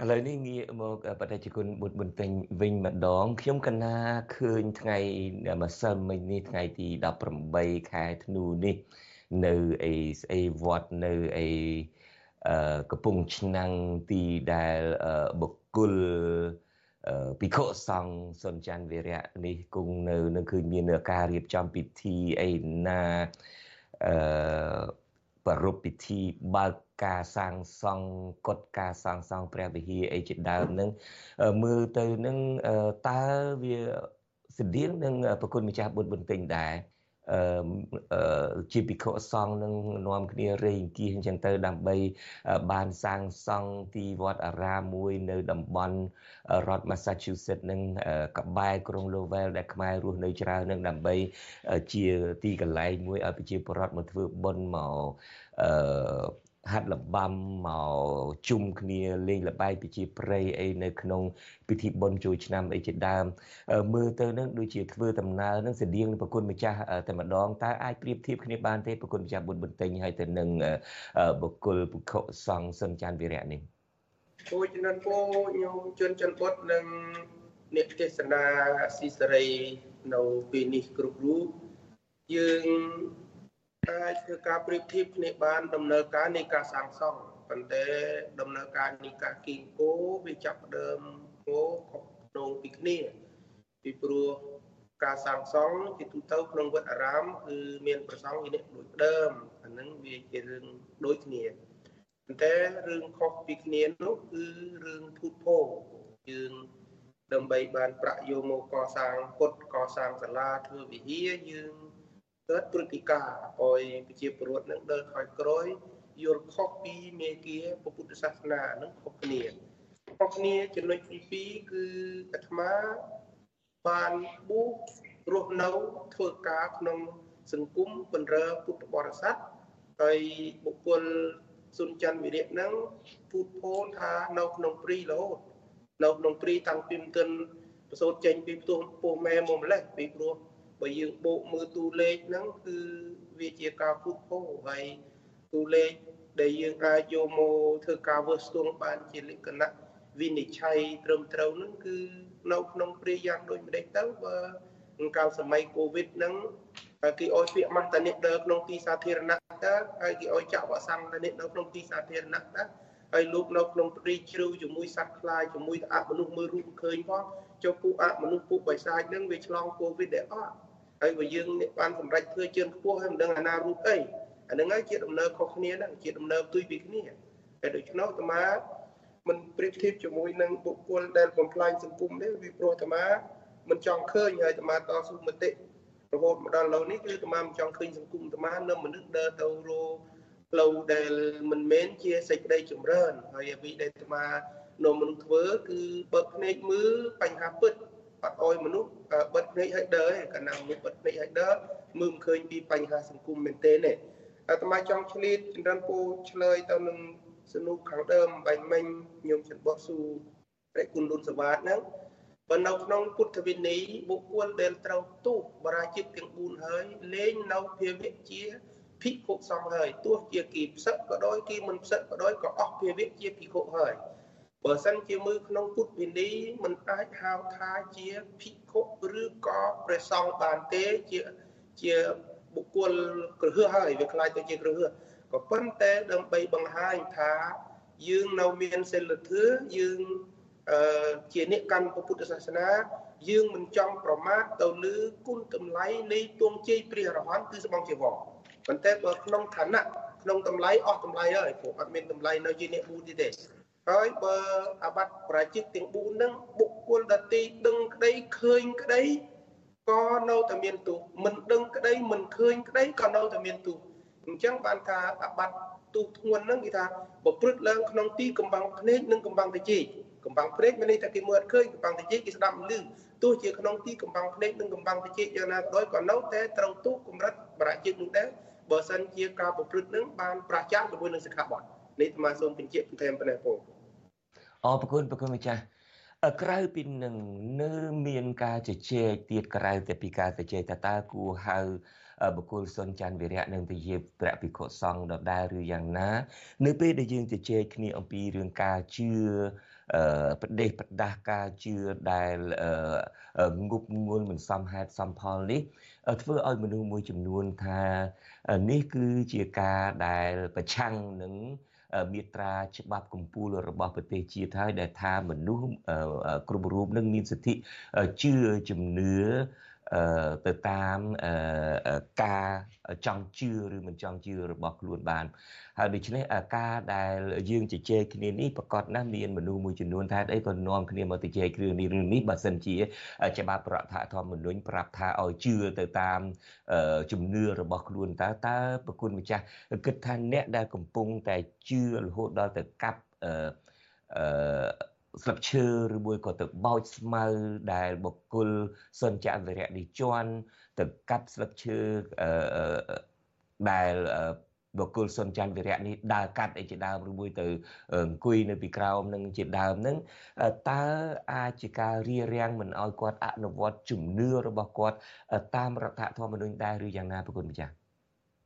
ឥឡូវនេះងាកមកបដិជគុណបុត្របន្ទិញវិញម្ដងខ្ញុំកណាឃើញថ្ងៃម្សិលមិញនេះថ្ងៃទី18ខែធ្នូនេះ នៅអីស្អីវត្តនៅអីអឺកំពង់ឆ្នាំងទីដែលបុគ្គលភិក្ខុសង្ឃសុនច័ន្ទវិរៈនេះគង់នៅនឹងគឺមានការរៀបចំពិធីអីណាអឺប្រពៃពិធីបើកការសាងសង់កុដការសាងសង់ព្រះវិហារអីជាដើមនឹងមើលទៅនឹងតើវាស្តៀងនឹងប្រគុណម្ចាស់បុត្របន្ទិញដែរអឺ ជាភិក្ខុសង្ឃនឹងនាំគ្នារេងគៀសអញ្ចឹងទៅដើម្បីបានសាងសង់ទីវត្តអារាមមួយនៅតំបន់រដ្ឋ Massachusetts នឹងកបែរក្រុង Lowell ដែលខ្មែររស់នៅច្រើននឹងដើម្បីជាទីកន្លែងមួយឲ្យប្រជាពលរដ្ឋមកធ្វើបុណ្យមកអឺ ហាត់លបាំមកជុំគ្នាលេងល្បែងប្រជាប្រិយអីនៅក្នុងពិធីបុណ្យចូលឆ្នាំអីជាដើមមើលទៅនឹងដូចជាធ្វើដំណើរនឹងស្តៀងនឹងប្រគុណម្ចាស់តែម្ដងតើអាចប្រៀបធៀបគ្នាបានទេប្រគុណម្ចាស់បុណ្យបន្ទិញហើយទៅនឹងបុគ្គលពុខសង្ឃសុនចានវិរៈនេះពូជំនាន់ពូញោមជន់ច័ន្ទបុតនិងអ្នកទេសនាស៊ីសេរីនៅពេលនេះគ្រប់រូបយើង អាចធ្វើការប្រៀបធៀបគ្នាបានដំណើរការនៃការសាងសង់ប៉ុន្តែដំណើរការនៃការគីងគោវាចាប់ដើមគោខុសក្នុងពីគ្នាពីព្រោះការសាងសង់ជាទូទៅក្នុងវត្តអារាមគឺមានប្រសង់ជាអ្នកដូចដើមអាហ្នឹងវាជារឿងដូចគ្នាប៉ុន្តែរឿងខុសពីគ្នានោះគឺរឿងភូតភរយើងដើម្បីបានប្រាក់យកមកកសាងពុទ្ធកសាងសាលាធ្វើវិហារយើង កើតព្រឹត្តិការណ៍ឲ្យប្រជាពលរដ្ឋនឹងដើរថយក្រោយយល់ខុសពីមេគាពុទ្ធសាសនានឹងខុសគ្នាខុសគ្នាចំណុចទី2គឺអាត្មាបានបួសរស់នៅធ្វើការក្នុងសង្គមបណ្រើពុទ្ធបរិស័ទហើយបុគ្គលសុនច័ន្ទវិរៈនឹងพูดផូនថានៅក្នុងព្រីរហូតនៅក្នុងព្រីតាំងពីមិនទាន់ប្រសូតចេញពីផ្ទះពោះម៉ែមកម្លេះពីព្រោះ បើយើងបូកមើលតួលេខហ្នឹងគឺវាជាការពុះពោហើយតួលេខដែលយើងអាចយកមកធ្វើការវើស្ទង់បានជាលក្ខណៈវិនិច្ឆ័យត្រឹមត្រូវហ្នឹងគឺនៅក្នុងព្រាយ៉ាងដូចម្ដេចទៅបើកាលសម័យកូវីដហ្នឹងគេអោយពាក្យម៉ាស់តានិកដើរក្នុងទីសាធារណៈតើហើយគេអោយចាក់វ៉ាក់សាំងតានិកនៅក្នុងទីសាធារណៈតើហើយលោកនៅក្នុងព្រីជ្រៅជាមួយសត្វខ្លាយជាមួយអមនុស្សមើលរូបឃើញផងចុះពួកអមនុស្សពួកបិសាចហ្នឹងវាឆ្លងកូវីដដែរអត់ ហើយបើយើងបានសម្រេចធ្វើជឿនខ្ពស់ហើយមិនដឹងអាណារូបអីអាហ្នឹងហើយជាដំណើរខុសគ្នាហ្នឹងជាដំណើរទុយពីគ្នាហើយដូច្នោះអាត្មាមិនប្រៀបធៀបជាមួយនឹងបុគ្គលដែលបំផ្លាញសង្គមទេវាព្រោះអាត្មាមិនចង់ឃើញហើយអាត្មាតស៊ូមតិរហូតមកដល់ឥឡូវនេះគឺអាត្មាមិនចង់ឃើញសង្គមអាត្មានៅមនុស្សដើរទៅរោផ្លូវដែលមិនមែនជាសេចក្តីចម្រើនហើយអ្វីដែលអាត្មានៅមនុស្សធ្វើគឺបើកភ្នែកមើលបញ្ហាពិត អត់អោយមនុស្សបិទភ្នែកឲ្យដើរឯកាលណាមនុស្សបិទភ្នែកឲ្យដើរមើលមិនឃើញពីបញ្ហាសង្គមមែនទេទេអាត្មាចង់ឆ្លៀតចម្រើនពូឆ្លើយទៅនឹងសនុកខាងដើមបាញ់មិញខ្ញុំចិនបោះស៊ូព្រះគុណលុនសវ៉ាតហ្នឹងបើនៅក្នុងពុទ្ធវិន័យបុគ្គលដែលត្រូវទូបរាជិកទាំង4ហើយលែងនៅភាវៈជាភិក្ខុសង្ឃហើយទោះជាគីផ្សឹកក៏ដោយគីមិនផ្សឹកក៏ដោយក៏អស់ភាវៈជាភិក្ខុហើយ បើសិនជាមើលក្នុងពុទ្ធវិន័យមិនអាចហៅថាជាភិក្ខុឬក៏ព្រះសង្ឃបានទេជាជាបុគ្គលគ្រឹះហើយវាខ្លាចទៅជាគ្រឹះក៏ប៉ុន្តែដើម្បីបង្ហាញថាយើងនៅមានសិលធម៌យើងអឺជាអ្នកកាន់ពុទ្ធសាសនាយើងមិនចង់ប្រមាថទៅលើគុណតម្លៃនៃទងជ័យព្រះរហន្តគឺស្បង់ជីវរប៉ុន្តែបើក្នុងឋានៈក្នុងតម្លៃអស់តម្លៃហើយព្រោះអត់មានតម្លៃនៅជាអ្នកបួសទេ ហើយបើអាបត្តិប្រជាទាំង4ហ្នឹងបុគ្គលដតីដឹងក្តីឃើញក្តីក៏នៅតែមានទោសមិនដឹងក្តីមិនឃើញក្តីក៏នៅតែមានទោសអញ្ចឹងបានថាអាបត្តិទោសធ្ងន់ហ្នឹងគេថាប្រព្រឹត្តឡើងក្នុងទីកំបាំងភ្នែកនិងកំបាំងតិចកំបាំងភ្នែកមានន័យថាគេមើលអត់ឃើញកំបាំងតិចគេស្ដាប់ឮទោះជាក្នុងទីកំបាំងភ្នែកនិងកំបាំងតិចយ៉ាងណាក៏ដោយក៏នៅតែត្រូវទោសកម្រិតបរាជិកនោះដែរបើសិនជាការប្រព្រឹត្តនឹងបានប្រឆាំងជាមួយនឹងសិក្ខាបទ នេះអាត្មាសូមបញ្ជាក់បន្ថែមប៉ុណ្ណេះបងអរគុណប្រគុណម្ចាស់ក្រៅពីនឹងនៅមានការជជែកទៀតក្រៅតែពីការជជែកតើតើគួរហៅបុគ្គលសុនច័ន្ទវិរៈនិងពជាព្រះភិក្ខុសង្ឃដដែលឬយ៉ាងណា នៅពេលដែលយើងជជែកគ្នាអំពីរឿងការជឿប្រទេសប្រដាស់ការជឿដែលងប់ងួលមិនសមហេតុសមផលនេះធ្វើឲ្យមនុស្សមួយចំនួនថានេះគឺជាការដែលប្រឆាំងនឹង មាត្រាច្បាប់កម្ពុជារបស់ប្រទេសជាតិហើយដែលថាមនុស្សគ្រប់រូបនឹងមានសិទ្ធិជឿជំនឿ ទៅតាមការចង់ជឿឬមិនចង់ជឿរបស់ខ្លួនបានហើយដូច្នេះការដែលយើងជជែកគ្នានេះប្រកាសណាស់មានមនុស្សមួយចំនួនថាអីក៏នាំគ្នាមកជជែកគ្រឿងនេះរឿងនេះបើសិនជាច្បាប់រដ្ឋធម្មនុញ្ញប្រាប់ថាឲ្យជឿទៅតាមជំនឿរបស់ខ្លួនតើតើប្រគុណម្ចាស់គិតថាអ្នកដែលកំពុងតែជឿរហូតដល់ទៅកាប់អឺ ស្លឹកឈើឬមួយក៏ទៅបោចស្មៅដែលបុគ្គលសុនច័ន្ទវិរៈនេះជន់ទៅកាប់ស្លឹកឈើដែលបុគ្គលសុនច័ន្ទវិរៈនេះដើរកាត់អីជាដើមឬមួយទៅអង្គុយនៅពីក្រោមនឹងជាដើមនឹងតើអាចជាការរៀបរៀងមិនឲ្យគាត់អនុវត្តជំនឿរបស់គាត់ តាមរដ្ឋធម្មនុញ្ញដែរឬយ៉ាងណាប្រគុណម្ចាស់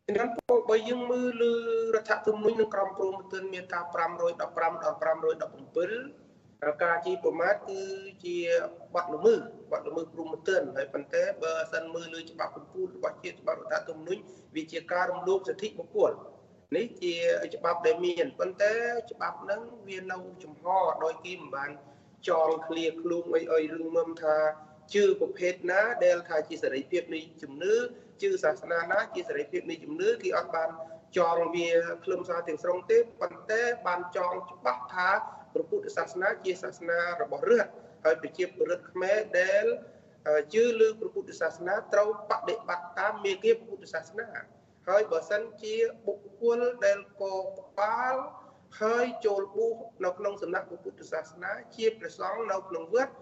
ខ្ញុំពោបើយើងមើលលើរដ្ឋធម្មនុញ្ញនឹងក្រមព្រំទិនមាត្រា515ដល់517 ការជីប្រមាថគឺជាបាត់ល្មើសបាត់ល្មើសព្រំទិនហើយប៉ុន្តែបើសិនមើលលើច្បាប់កម្ពុជារបស់ជាតិច្បាប់រដ្ឋធម្មនុញ្ញវាជាការរំលោភសិទ្ធិបុគ្គលនេះជាច្បាប់ដែលមានប៉ុន្តែច្បាប់ហ្នឹងវានៅចំហដោយគេមិនបានចងឃ្លាខ្លួនអីអីរឿងមុំថាជឿប្រភេទណាដែលថាជាសេរីភាពនៃជំនឿជឿសាសនាណាជាសេរីភាពនៃជំនឿគេអត់បានចងវាខ្លឹមសារទាំងស្រុងទេប៉ុន្តែបានចងច្បាស់ថា ព្រះពុទ្ធសាសនាជាសាសនារបស់រដ្ឋហើយប្រជាពលរដ្ឋខ្មែរដែលជឿលើព្រះពុទ្ធសាសនាត្រូវបដិបត្តិតាមមេគាព្រះពុទ្ធសាសនា ហើយបើសិនជាបុគ្គលដែលកបាលហើយចូលបួសនៅក្នុងសំណាក់ព្រះពុទ្ធសាសនា ជាព្រះសង្ឃនៅក្នុងវត្ត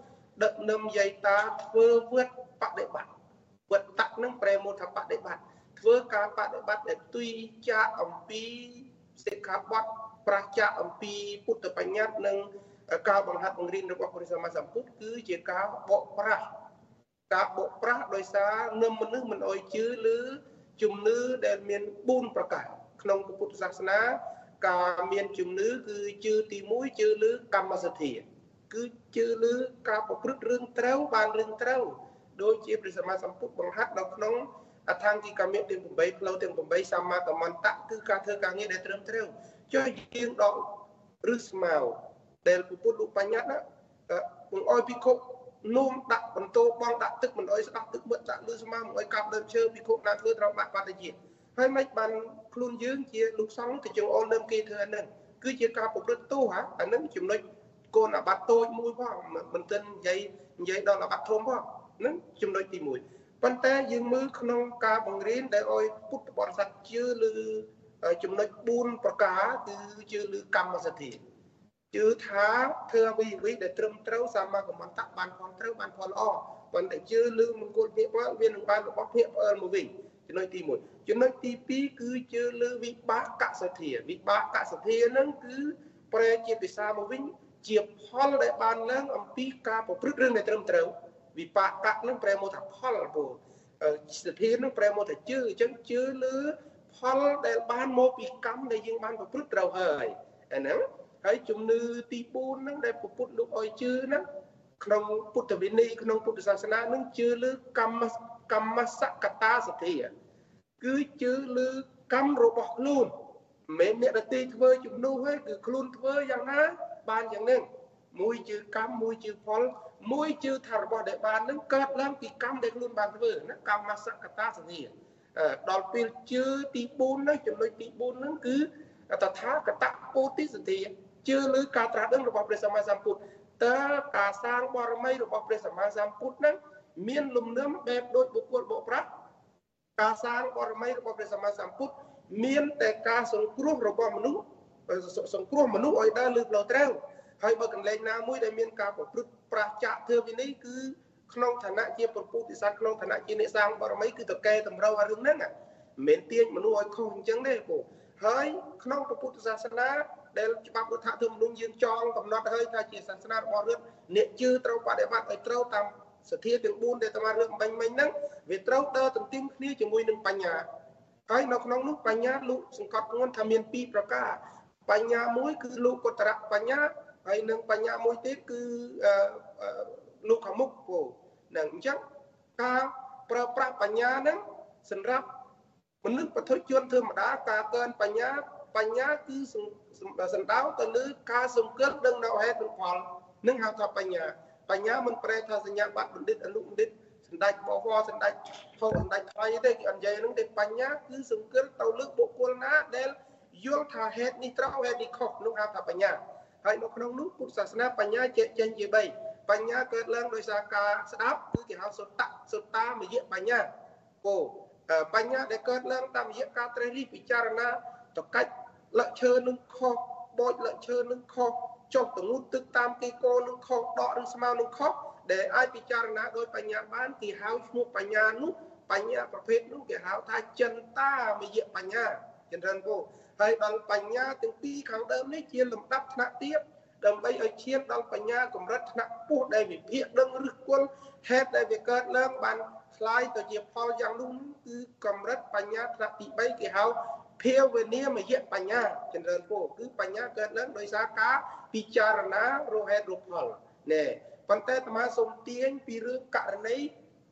ដឹកនាំយាយតាធ្វើវត្តបដិបត្តិវត្តតនឹងប្រែមកថាបដិបត្តិធ្វើការបដិបត្តិដែលទុយចាកអំពីសិក្ខាបទ ប្រឆាអំពីពុទ្ធបញ្ញត្តិនិងការបង្ហាត់បង្រៀនរបស់ព្រះសម្មាសម្ពុទ្ធគឺជាការបកប្រាស់ការបកប្រាស់ដោយសារនឹមមនុស្សមិនអោយជឿលើជំនឿដែលមាន4ប្រការក្នុងពុទ្ធសាសនាការមានជំនឿគឺជឿទី1ជឿលើកម្មសទ្ធា គឺជឿលើការប្រព្រឹត្តរឿងត្រូវបានរឿងត្រូវដោយជាព្រះសម្មាសម្ពុទ្ធបង្ហាត់នៅក្នុងអថង្គិកមិទាំង8ផ្លូវទាំង8សម្មាកម្មន្តៈគឺការធ្វើការងារដែលត្រឹមត្រូវ ចុះយើងដកឬស្មៅដែលពុទ្ធលោកបញ្ញត្តិណាបង្អោយភិក្ខុនោមដាក់បន្ទោបងដាក់ទឹកមិនអោយស្ដាប់ទឹកមើលដាក់លឺស្មៅមិនអោយកាប់ដើមឈើភិក្ខុណាធ្វើត្រូវបាត់បាត់ទៅជាហើយមិនបានខ្លួនយើងជាលោកសង្ឃទៅចងអលលើគេធ្វើអាហ្នឹងគឺជាការប្រព្រឹត្តទោសអាហ្នឹងចំណុចកូនអាបត្តិតូចមួយផងមិនទាន់និយាយនិយាយដល់អាបត្តិធំផងហ្នឹងចំណុចទី1ប៉ុន្តែយើងមើលក្នុងការបង្រៀនដែលអោយពុទ្ធបរិស័ទជឿលើ ចំណុច4ប្រការគឺជឿលើកម្មសទ្ធាជឿថាធ្វើអ្វីអ្វីដែលត្រឹមត្រូវសមាកម្មន្តៈបានផលត្រូវបានផលល្អប៉ុន្តែជឿលើមង្គលភេកផលវានឹងបានរបស់ភេកផលមកវិញចំណុចទី1ចំណុចទី2គឺជឿលើវិបាកសទ្ធាវិបាកសទ្ធានឹងគឺប្រែជាភាសាមកវិញជាផលដែលបានឡើងអំពីការប្រព្រឹត្តរឿងដែលត្រឹមត្រូវវិបាកនឹងប្រែមកថាផលពូសទ្ធានឹងប្រែមកថាជឿអញ្ចឹងជឿលើ ផលដែលបានមកពីកម្មដែលយើងបានប្រព្រឹត្តត្រូវហើយអាហ្នឹងហើយជំនឿទី4ហ្នឹងដែលពុទ្ធលោកឲ្យជឿហ្នឹងក្នុងពុទ្ធវិន័យក្នុងពុទ្ធសាសនានឹងជឿលើកម្មកម្មសកតាសទ្ធាគឺជឿលើកម្មរបស់ខ្លួនមិនមែនអ្នកដទៃធ្វើជំនួសទេគឺខ្លួនធ្វើយ៉ាងណាបានយ៉ាងហ្នឹងមួយជឿកម្មមួយជឿផលមួយជឿថារបស់ដែលបាននឹងកើតឡើងពីកម្មដែលខ្លួនបានធ្វើណាកម្មសកតាសទ្ធា ដល់ពេលជឿទី4ហ្នឹងចំណុចទី4ហ្នឹងគឺតថាគតពោធិសទ្ធាជឿលើការត្រាស់ដឹងរបស់ព្រះសម្មាសម្ពុទ្ធតើការសាងបរមីរបស់ព្រះសម្មាសម្ពុទ្ធហ្នឹងមានលំនាំបែបដូចបុគ្គលបកប្រាស់ការសាងបរមីរបស់ព្រះសម្មាសម្ពុទ្ធមានតែការសង្គ្រោះរបស់មនុស្សសង្គ្រោះមនុស្សឲ្យដើរលើផ្លូវត្រូវហើយបើកន្លែងណាមួយដែលមានការប្រព្រឹត្តប្រាសចាកធ្វើវិន័យគឺ ក្នុងឋានៈជាប្រពុទ្ធិសត្វក្នុងឋានៈជាអ្នកសាងបរមីគឺតកែតម្រូវអារឿងហ្នឹងមិនមែនទាញមនុស្សឲ្យខុសអញ្ចឹងទេពូហើយក្នុងពុទ្ធសាសនាដែលច្បាប់រដ្ឋធម្មនុញ្ញយើងចងកំណត់ហើយថាជាសាសនារបស់រដ្ឋអ្នកជឿត្រូវបដិបត្តិឲ្យត្រូវតាមសទ្ធាទាំង4ដែលតាមរឿងបាញ់មិញហ្នឹងវាត្រូវដើរទន្ទឹមគ្នាជាមួយនឹងបញ្ញាហើយនៅក្នុងនោះបញ្ញាលោកសង្កត់ធ្ងន់ថាមាន2ប្រការបញ្ញាមួយគឺលោកកតរៈបញ្ញាហើយនឹងបញ្ញាមួយទៀតគឺលោកខាងមុខពូ នឹងអញ្ចឹងការប្រើប្រាស់បញ្ញាហ្នឹងសម្រាប់មនុស្សបទុជនធម្មតាការកើនបញ្ញាបញ្ញាគឺសំដៅទៅលើការសង្កត់ដឹងនៅហេតុនិងផលនឹងហៅថាបញ្ញាបញ្ញាមិនប្រែថាសញ្ញាបត្របណ្ឌិតអនុបណ្ឌិតសម្ដេចបវរសម្ដេចធំសម្ដេចថ្លៃទេគេអនិយាយហ្នឹងទេបញ្ញាគឺសង្កត់ទៅលើបុគ្គលណាដែលយល់ថាហេតុនេះត្រូវហេតុនេះខុសនោះហៅថាបញ្ញាហើយនៅក្នុងនោះពុទ្ធសាសនាបញ្ញាជែកចេញជា3 បញ្ញាកើតឡើងដោយសារការស្ដាប់គឺគេហៅសុតៈសុតាមយៈបញ្ញាគោបញ្ញាដែលកើតឡើងតាមរយៈការត្រេះរិះពិចារណាតកាច់លក្ខឈើនឹងខុសបូចលក្ខឈើនឹងខុសចុះទងូតទឹកតាមទីគោនឹងខុសដកឬស្មៅនឹងខុសដែលអាចពិចារណាដោយបញ្ញាបានគេហៅឈ្មោះបញ្ញានោះបញ្ញាប្រភេទនោះគេហៅថាចិន្តាមយៈបញ្ញាចម្រើនពោហើយដល់បញ្ញាទាំងពីរខាងដើមនេះជាលំដាប់ថ្នាក់ទៀត ដើម្បីឲ្យឈានដល់បញ្ញាកម្រិតថ្នាក់ពុះដែលវិភាគដឹងឬគល់ហេតុដែលវាកើតឡើងបានឆ្លាយទៅជាផលយ៉ាងនោះគឺកម្រិតបញ្ញាថ្នាក់ទី3គេហៅភាវនាមយៈបញ្ញាចម្រើនពោគឺបញ្ញាកើតឡើងដោយសារការពិចារណារហេតុរផលណែប៉ុន្តែអាត្មាសូមទាញពីរឿងករណី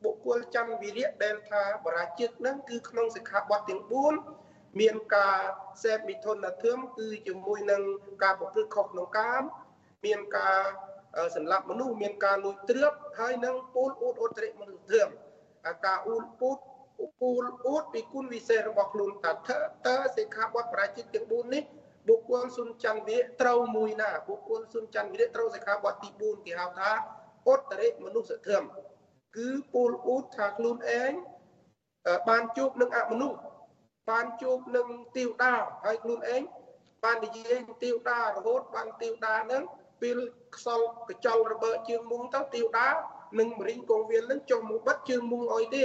បុគ្គលចន្ទវិរៈដែលថាបរាជិកនឹងគឺក្នុងសិក្ខាបទទាំង4មានការសេពមិថុនធម៌គឺជាមួយនឹងការប្រព្រឹត្តខុសក្នុងកាម មានការសម្លាប់មនុស្សមានការលួចទ្រព្យហើយនឹងពូលអ៊ូតអ៊ុតរិមនុស្សធម៌ការអ៊ូលពូតពូលអ៊ូតពីគុណវិសេសរបស់ខ្លួនតើតើសិក្ខាបទបរាជិកទាំង4នេះបុគ្គលសុនច័ន្ទវិរៈត្រូវមួយណាបុគ្គលសុនច័ន្ទវិរៈត្រូវសិក្ខាបទទី4គេហៅថាអុត្តរិមនុស្សធម៌គឺពូលអ៊ូតថាខ្លួនឯងបានជួបនឹងអមនុស្សបានជួបនឹងទេវតាហើយខ្លួនឯងបាននិយាយទេវតារហូតបានទេវតានឹង ពេលខ្សលកញ្ចល់របើកជើងមុងទៅទេវតានឹងមរិញកងវាលនឹងចុះមកបិទជើងមុងអុយទេ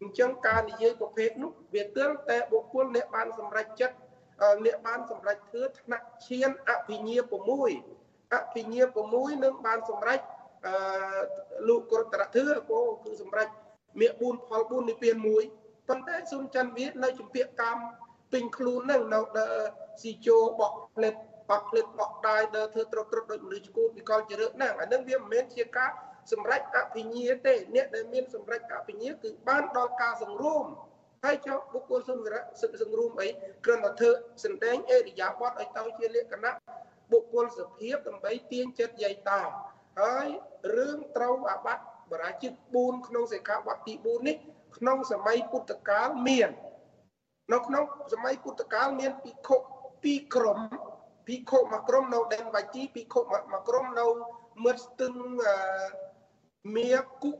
អញ្ចឹងការនិយាយប្រភេទនោះវាទើបតែបុគ្គលអ្នកបានសម្រេចចិត្តអ្នកបានសម្រេចធ្វើថ្នាក់ឈានអភិញ្ញា6អភិញ្ញា6នឹងបានសម្រេចអឺលោកក្រតរធឿគោគឺសម្រេចមាគ4ផល4និព្វាន1ប៉ុន្តែសុនច័ន្ទវានៅជំពាក់កម្មពេញខ្លួននឹងនៅស៊ីជោបក់ផ្លេត បក់ផ្លេតបក់ដាយដើរធ្វើត្រុតត្រុតដូចមនុស្សឈួតវិកលជរើកហ្នឹងអានឹងវាមិនមែនជាការសម្រេចអភិញ្ញាទេអ្នកដែលមានសម្រេចអភិញ្ញាគឺបានដល់ការសង្រួមហើយចុះបុគ្គលសង្រៈសិទ្ធិសង្រួមអីគ្រាន់តែធ្វើសម្ដែងអេរិយាបថឲ្យទៅជាលក្ខណៈបុគ្គលសភាពដើម្បីទាញចិត្តយាយតាហើយរឿងត្រូវអាបត្តិបរាជិក4ក្នុងសិក្ខាបទទី4នេះក្នុងសម័យពុទ្ធកាលមាន នៅក្នុងសម័យពុទ្ធកាលមានភិក្ខុពីរក្រុម ភិក្ខុមួយក្រុមនៅដែនវជីភិក្ខុមួយក្រុមនៅមឹតស្ទឹងមៀគុ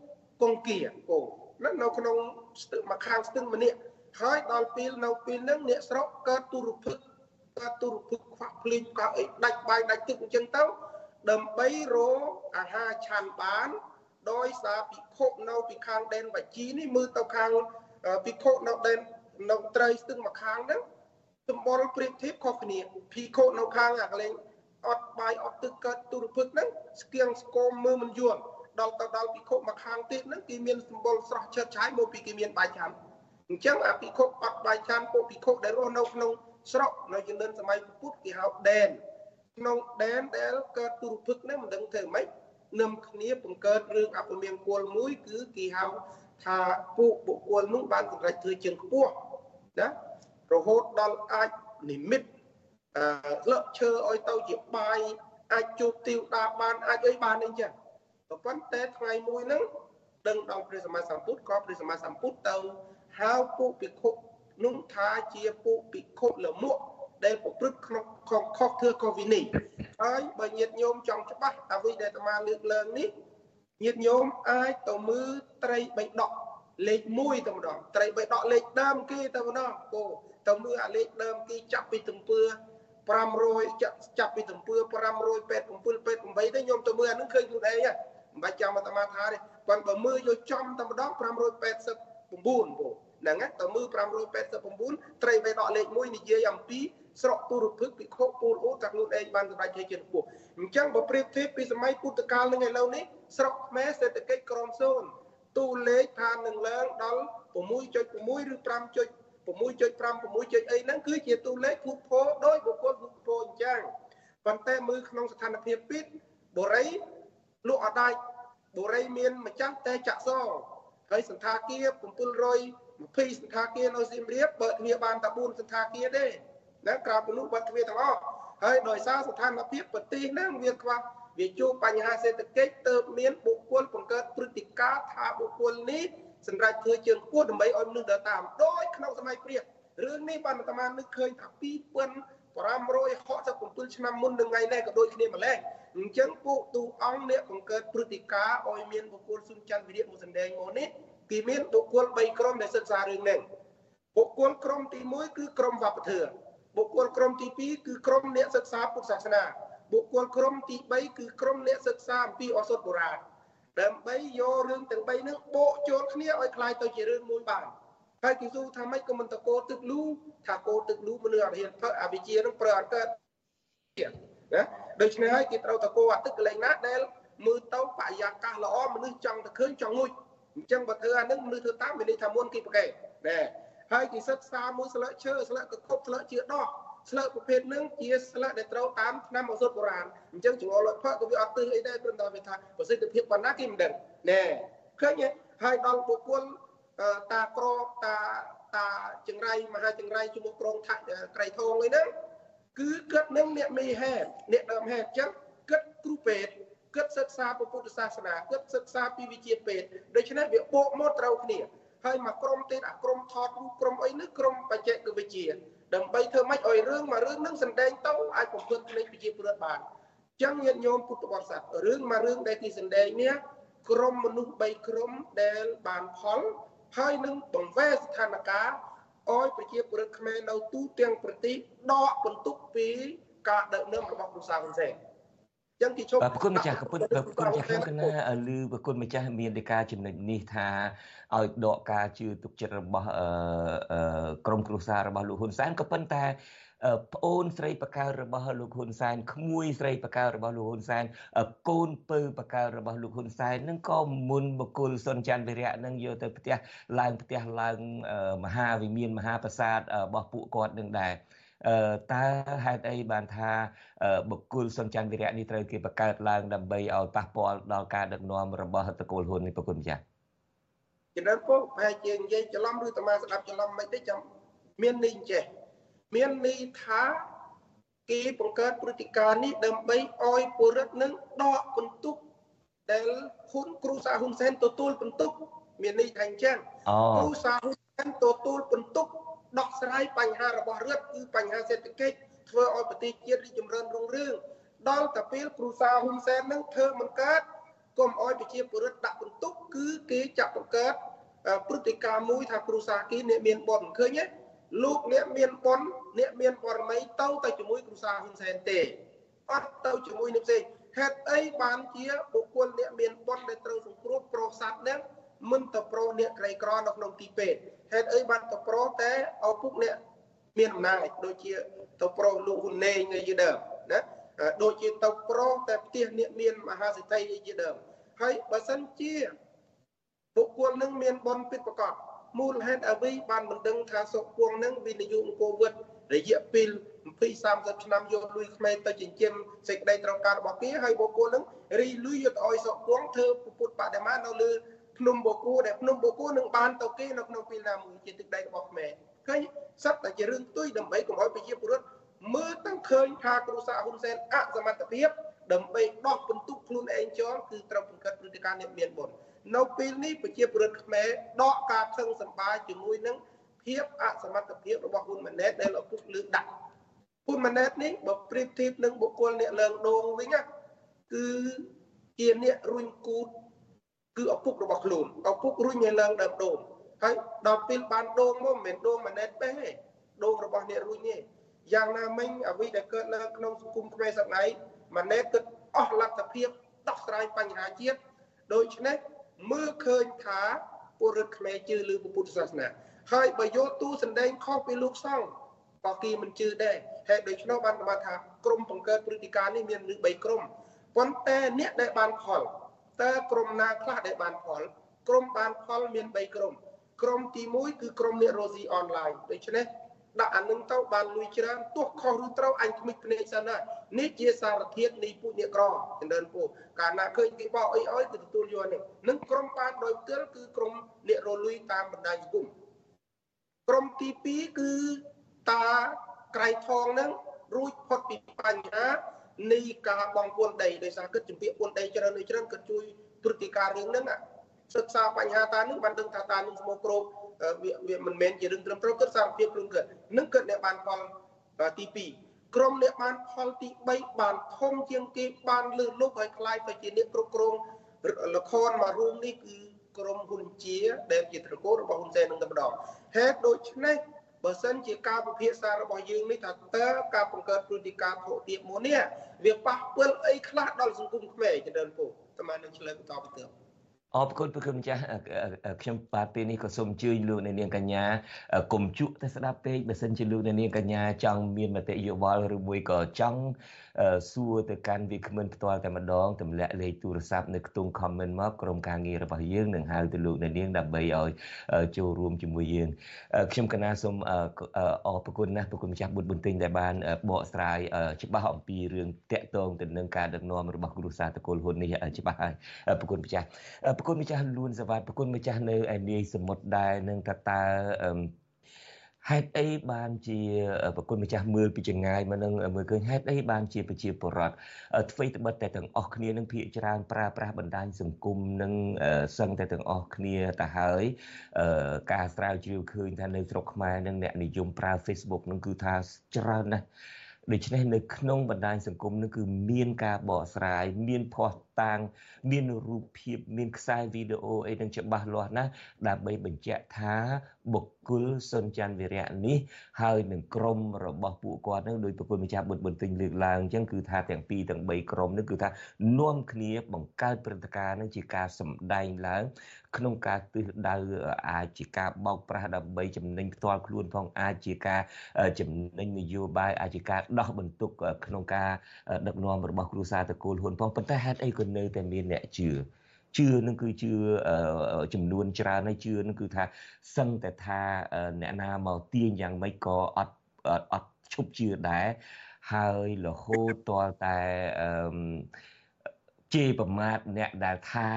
កងគាគោនៅក្នុងស្ទឹងមួយខាងស្ទឹងម្នាក់ហើយដល់ពេលនៅពេលហ្នឹងអ្នកស្រុកកើតទុរភិក្ខកើតទុរភិក្ខខ្វាក់ភ្លេងក៏អីដាច់បាយដាច់ទឹកអញ្ចឹងទៅដើម្បីរកអាហារឆាន់បានដោយសារភិក្ខុនៅពីខាងដែនវជីនេះមើលទៅខាងភិក្ខុនៅដែននៅត្រីស្ទឹងមួយខាងហ្នឹង សម្បល់ព្រៀបធៀបខុសគ្នាភិក្ខុនៅខាងអាកលែងអត់បាយអត់ទឹកកើតទុរភិក្ខហ្នឹងស្គៀងស្គមមើលមិនយល់ដល់ទៅដល់ភិក្ខុមកខាងទៀតហ្នឹងគេមានសម្បល់ស្រស់ឆើតឆាយមកពីគេមានបាយឆាន់អញ្ចឹងអាភិក្ខុអត់បាយឆាន់ពួកភិក្ខុដែលរស់នៅក្នុងស្រុកនៅជំនាន់សម័យពុទ្ធគេហៅដែនក្នុងដែនដែលកើតទុរភិក្ខហ្នឹងមិនដឹងធ្វើម៉េចនឹមគ្នាបង្កើតរឿងអពមង្គលមួយគឺគេហៅថាពួកបុគ្គលនោះបានសម្រេចធ្វើជើងខ្ពស់ណា រហូតដល់អាចនិមិត្តអឺលឹកឈើឲ្យទៅជាបាយអាចជួបទាវតាបានអាចអីបានអីចឹងប៉ុន្តែថ្ងៃមួយហ្នឹងដឹងដល់ព្រះសម្មាសម្ពុទ្ធក៏ព្រះសម្មាសម្ពុទ្ធទៅហៅពួកភិក្ខុនោះថាជាពួកភិក្ខុលមុខដែលប្រព្រឹត្តក្នុងខុសខុសធ្វើខុសវិន័យហើយបើញាតិញោមចង់ច្បាស់អ្វីដែលអាត្មាលើកឡើងនេះញាតិញោមអាចទៅមើលត្រីបៃដកលេខ1តែម្ដងត្រីបៃដកលេខដើមគេតែម្ដងគោ ទៅមើលអាលេខដើមគេចាប់ពីទំពើ500ចាប់ចាប់ពីទំពើ587 88ទៅខ្ញុំទៅមើលអានឹងឃើញខ្លួនឯងមិនបាច់ចាំអាត្មាថាទេប៉ុន្តែបើមើលយកចំតែម្ដង589ពូហ្នឹងទៅមើល589ត្រីបៃដកលេខ1និយាយអំពីស្រកពុរភឹកពិខុពូលអូតាខ្លួនឯងបានសម្រេចជាជាពោះអញ្ចឹងបើប្រៀបធៀបពីសម័យពុទ្ធកាលនឹងឥឡូវនេះស្រុកខ្មែរសេដ្ឋកិច្ចក្រមសូន្យទូលេខថានឹងឡើងដល់6.6ឬ5.6 6.5 6. អីហ្នឹងគឺជាតួលេខភូតភោដោយបុគ្គលភូតភោអញ្ចឹងប៉ុន្តែមើលក្នុងស្ថានភាពពិតបូរីលក់អដាច់បូរីមានម្ចាស់តែចាក់សហើយសន្តាគារ720សន្តាគារនៅសៀមរាបបើគ្នាបានតែ4សន្តាគារទេណាក្រៅពីនោះបាត់ទ្វាទាំងអស់ហើយដោយសារស្ថានភាពប្រទេសហ្នឹងវាខ្វះវាជួបបញ្ហាសេដ្ឋកិច្ចទៅមានបុគ្គលបង្កើតព្រឹត្តិការណ៍ថាបុគ្គលនេះ សម្រាប់ធ្វើជើងគួរដើម្បីឲ្យមនុស្សដើរតាមដោយក្នុងសម័យព្រាហ្មណ៍រឿងនេះបានអាត្មានឹកឃើញថា2567ឆ្នាំមុននឹងថ្ងៃនេះក៏ដូចគ្នាម្លេះអញ្ចឹងពួកទូអង្គអ្នកបង្កើតព្រឹត្តិការណ៍ឲ្យមានបុគ្គលសុនច័ន្ទវិរិយមកសម្ដែងមកនេះគឺមានបុគ្គល3ក្រុមដែលសិក្សារឿងនេះបុគ្គលក្រុមទី1គឺក្រុមវប្បធម៌បុគ្គលក្រុមទី2គឺក្រុមអ្នកសិក្សាពុទ្ធសាសនាបុគ្គលក្រុមទី3គឺក្រុមអ្នកសិក្សាអំពីឱសថបុរាណ ដើម្បីយករឿងទាំង3នេះបកចូលគ្នាឲ្យคล้ายទៅជារឿងមួយបានហើយគេសួរថាម៉េចក៏មិនតកោទឹកលូថាកោទឹកលូមនុស្សអរិយធ្វើអវិជ្ជានឹងប្រើអង្កើតណាដូច្នេះហើយគេត្រូវតកោអាទឹកកន្លែងណាដែលមើលទៅបរិយាកាសល្អមនុស្សចង់ទៅឃើញចង់ងុយអញ្ចឹងបើធ្វើអានឹងមនុស្សធ្វើតាមមានន័យថាមុនគេប្រកែណាហើយគេសិក្សាមួយស្លឹកឈើស្លឹកកកប់ស្លឹកជាដោះ ស្លឹកប្រភេទហ្នឹងជាស្លឹកដែលត្រូវតាមឆ្នាំឱសថបុរាណអញ្ចឹងចង្អុលលុយផឹកក៏វាអត់ទិសអីដែរព្រោះតែវាថាប្រសិទ្ធភាពប៉ុណ្ណាគេមិនដឹងណែឃើញទេហើយដល់បុគ្គលតាក្របតាតាចង្រៃមហាចង្រៃជាមួយក្រុងថាក់ក្រៃធងអីហ្នឹងគឺគិតនឹងអ្នកមេហេតុអ្នកដើមហេតុអញ្ចឹងគិតគ្រូពេទ្យគិតសិក្សាពុទ្ធសាសនាគិតសិក្សាពីវិជាពេទ្យដូច្នេះវាបូកមកត្រូវគ្នាហើយមកក្រុមទៀតអាក្រុមថតរូបក្រុមអីនេះក្រុមបច្ចេកវិទ្យា ដើម្បីធ្វើម៉េចឲ្យរឿងមួយរឿងនឹងសម្ដែងទៅអាចបំពេញភ្លេចប្រជាពលរដ្ឋបានអញ្ចឹងញាតិញោមពុទ្ធបរិស័ទរឿងមួយរឿងដែលគេសម្ដែងនេះក្រុមមនុស្ស3ក្រុមដែលបានផលហើយនឹងបង្វែរស្ថានភាពឲ្យប្រជាពលរដ្ឋខ្មែរនៅទូទាំងប្រទេសដកបន្ទុកពីការដឹកនាំរបស់គ្រួសារហ៊ុនសែន ចឹងគេជប់ប្រគុណម្ចាស់ប្រគុណប្រគុណម្ចាស់ខ្ញុំគណៈឮប្រគុណម្ចាស់មានដីកាចំណុចនេះថាឲ្យដកការជឿទុកចិត្តរបស់ក្រមគ្រួសាររបស់លោកហ៊ុនសែនក៏ប៉ុន្តែប្អូនស្រីបកើរបស់លោកហ៊ុនសែនក្មួយស្រីបកើរបស់លោកហ៊ុនសែនកូនពៅបកើរបស់លោកហ៊ុនសែននឹងក៏មុនបកុលសុនច័ន្ទវិរៈនឹងយកទៅផ្ទះឡើងផ្ទះឡើងមហាវិមានមហាប្រាសាទរបស់ពួកគាត់នឹងដែរ តើហេតុអីបានថាបុគ្គលសុនច័ន្ទវិរៈនេះត្រូវគេបង្កើតឡើងដើម្បីឲ្យប៉ះពាល់ដល់ការដឹកនាំរបស់តកូលហ៊ុននេះប្រគុណចា៎ចំណែកពុកប្រហែលជានិយាយច្រឡំឬតាស្ដាប់ច្រឡំមិនទេចាំមាននេះអញ្ចេះមាននេះថាគេបង្កើតព្រឹត្តិការណ៍នេះដើម្បីឲ្យពលរដ្ឋនឹងដកបន្ទុកដែលហ៊ុនគ្រូសាហ៊ុនសែនទទួលបន្ទុកមាននេះថាអញ្ចឹងគ្រូសាហ៊ុនសែនទទួលបន្ទុក ដោះស្រាយបញ្ហារបស់រដ្ឋគឺបញ្ហាសេដ្ឋកិច្ចធ្វើឲ្យប្រទេសជាតិរីកចម្រើនរុងរឿងដល់តែពេលគ្រូសាហ៊ុនសែននឹងធ្វើមិនកើតកុំឲ្យប្រជាពលរដ្ឋដាក់បន្ទុកគឺគេចាប់បង្កើតព្រឹត្តិការណ៍មួយថាគ្រូសាគីអ្នកមានបនឃើញទេលោកអ្នកមានបនអ្នកមានបរមីទៅទៅជាមួយគ្រូសាហ៊ុនសែនទេអត់ទៅជាមួយនឹងផ្សេងហេតុអីបានជាបុគ្គលអ្នកមានបនដែលត្រូវសង្គ្រោះប្រុសសត្វនឹង មិនទៅប្រុសអ្នកក្រីក្រនៅក្នុងទីពេទ្យហេតុអីបានទៅប្រុសតែឪពុកអ្នកមានអំណាចដូចជាទៅប្រុសលោកហ៊ុនណេងអីជាដើមណាដូចជាទៅប្រុសតែផ្ទះអ្នកមានមហាសេដ្ឋីអីជាដើមហើយបើសិនជាបុគ្គលនឹងមានបនពិតប្រកបមូលហេតុអ្វីបានមិនដឹងថាសុខពួងនឹងវិនិយោគអង្គវិតរយៈពេល20 30ឆ្នាំយកលុយខ្មែរទៅចិញ្ចឹមសេចក្តីត្រូវការរបស់គេហើយបុគ្គលនឹងរីលុយយកទៅឲ្យសុខពួងធ្វើពុទ្ធបដិមានៅលើ ភ្នំបូកូដែលភ្នំបូកូនឹងបានទៅគេនៅក្នុងពេលណាមួយជាទឹកដីរបស់ខ្មែរឃើញសត្វតែជារឿងផ្ទុយដើម្បីកុំឲ្យប្រជាពលរដ្ឋមើលទៅឃើញថាគ្រូសាហ៊ុនសែនអសមត្ថភាពដើម្បីដោះបន្ទុកខ្លួនឯងចោលគឺត្រូវបង្កើតព្រឹត្តិការណ៍នេះមានបុណ្យនៅពេលនេះប្រជាពលរដ្ឋខ្មែរដកការខឹងសម្បាជាមួយនឹងភាពអសមត្ថភាពរបស់ហ៊ុនម៉ាណែតដែលឪពុកលើកដាក់ហ៊ុនម៉ាណែតនេះបើប្រៀបធៀបនឹងបុគ្គលអ្នកលើងដងវិញណាគឺជាអ្នករុញគូត គឺឪពុករបស់ខ្លួនឪពុករុញឲ្យឡើងដើមដូងហើយដល់ពេលបានដូងមកមិនមែនដូងម៉ាណែតទេដូងរបស់អ្នករុញទេយ៉ាងណាមិញអ្វីដែលកើតឡើងក្នុងសង្គមខ្មែរសម័យម៉ាណែតគិតអស់លទ្ធភាពដោះស្រាយបញ្ហាជាតិដូច្នេះមើលឃើញថាពលរដ្ឋខ្មែរជឿលើពុទ្ធសាសនាហើយបើយកទូសម្ដែងខុសពីលោកសង្ឃក៏គេមិនជឿដែរហេតុដូច្នោះបានគាត់ថាក្រមបង្កើតព្រឹត្តិការណ៍នេះមានឬ3ក្រុមប៉ុន្តែអ្នកដែលបានផល តើក្រុមណាខ្លះដែលបានផលក្រុមបានផលមាន3ក្រុមក្រុមទី1គឺក្រុមអ្នករ៉ូស៊ីអនឡាញដូច្នេះដាក់អានឹងទៅបានលុយច្រើនទោះខុសឬត្រូវអញខ្មិចភ្នែកសិនណានេះជាសារធាតុនៃពួកអ្នកក្រចម្រើនពូកាលណាឃើញគេបោកអីអើយគឺទទួលយកនេះនឹងក្រុមបានដោយផ្ទាល់គឺក្រុមអ្នករលួយតាមបណ្ដាញសង្គមក្រុមទី2គឺតាក្រៃថងហ្នឹងរួចផុតពីបញ្ហា នៃការបងពួនដីដោយសារគិតជំពាក់ពួនដីច្រើនដូចច្រើនគិតជួយព្រឹត្តិការណ៍រឿងហ្នឹងសិក្សាបញ្ហាតានឹងបានដឹងថាតានឹងស្មោះគ្របវាវាមិនមែនជារឿងត្រឹមត្រូវគិតសារភាពខ្លួនគិតនឹងគិតអ្នកបានផលទី2ក្រុមអ្នកបានផលទី3បានធំជាងគេបានលើលោកឲ្យខ្លាយទៅជាអ្នកគ្រប់គ្រងលខនមួយរួមនេះគឺក្រុមហ៊ុនជា ដែលជាត្រកូលរបស់ហ៊ុនសែននឹងតែម្ដងហេតុដូច្នេះ បើសិនជាការពិភាក្សារបស់យើងនេះថាតើការបង្កើតព្រឹត្តិការណ៍ធុទាបមួយនេះវាប៉ះពាល់អីខ្លះដល់សង្គមខ្មែរចម្រើនពុកតាមនឹងឆ្លើយបន្តទៅទៀត អរគុណព្រះគុណម្ចាស់ខ្ញុំបាទពេលនេះក៏សូមអញ្ជើញលោកអ្នកនាងកញ្ញាកុំជក់តែស្ដាប់ពេកបើសិនជាលោកអ្នកនាងកញ្ញាចង់មានមតិយោបល់ឬមួយក៏ចង់សួរទៅកាន់វាគ្មិនផ្ទាល់តែម្ដងទម្លាក់លេខទូរស័ព្ទនៅក្នុង comment មកក្រុមការងាររបស់យើងនឹងហៅទៅលោកអ្នកនាងដើម្បីឲ្យចូលរួមជាមួយយើងខ្ញុំកណាសូមអរគុណណាស់ប្រគុណម្ចាស់បុត្របន្ទិញដែលបានបកស្រាយច្បាស់អំពីរឿងតាក់ទងទៅនឹងការដឹកនាំរបស់គ្រូសាតកុលហ៊ុននេះច្បាស់ហើយប្រគុណម្ចាស់ប្រគុណម្ចាស់លួនសវត្តប្រគុណម្ចាស់នៅឯនាយសមុទ្រដែរនឹងថាតើហេតុអីបានជាប្រគុណម្ចាស់មើលពីចងាយមកនឹងមើលឃើញហេតុអីបានជាប្រជាពលរដ្ឋអ្វីត្បិតតែទាំងអស់គ្នានឹងភាកច្រើនប្រើប្រាស់បណ្ដាញសង្គមនឹងសឹងតែទាំងអស់គ្នាទៅហើយការស្រាវជ្រាវឃើញថានៅស្រុកខ្មែរនឹងអ្នកនិយមប្រើ Facebook នឹងគឺថាច្រើនណាស់ ដូច្នេះនៅក្នុងបណ្ដាញសង្គមនឹងគឺមានការបកស្រាយមានភ័ស្តុតាង មានរូបភាពមានខ្សែវីដេអូអីនឹងច្បាស់លាស់ណាស់ដើម្បីបញ្ជាក់ថាបុគ្គលសុនច័ន្ទវិរៈនេះហើយនឹងក្រុមរបស់ពួកគាត់នឹងដោយប្រពន្ធម្ចាស់បុត្របន្ទិញលើកឡើងអញ្ចឹងគឺថាទាំងពីរទាំង3ក្រុមនឹងគឺថានាំគ្នាបង្កើតព្រឹត្តិការណ៍នឹងជាការសម្ដែងឡើង ក្នុងការទិសដៅអាចជាការបោកប្រាស់ដើម្បីចំណេញផ្ទាល់ខ្លួនផងអាចជាការចំណេញនយោបាយអាចជាការដោះបន្ទុកក្នុងការដឹកនាំរបស់គ្រួសារតកូលហ៊ុនផងប៉ុន្តែហេតុអីក៏នៅតែមានអ្នកជឿជឿនឹងគឺជឿចំនួនច្រើនហើយជឿនឹងគឺថាសឹងតែថាអ្នកណាមកទាញយ៉ាងម៉េចក៏អត់អត់ឈប់ជឿដែរហើយរហូតតតែជេរប្រមាថអ្នកដែលថា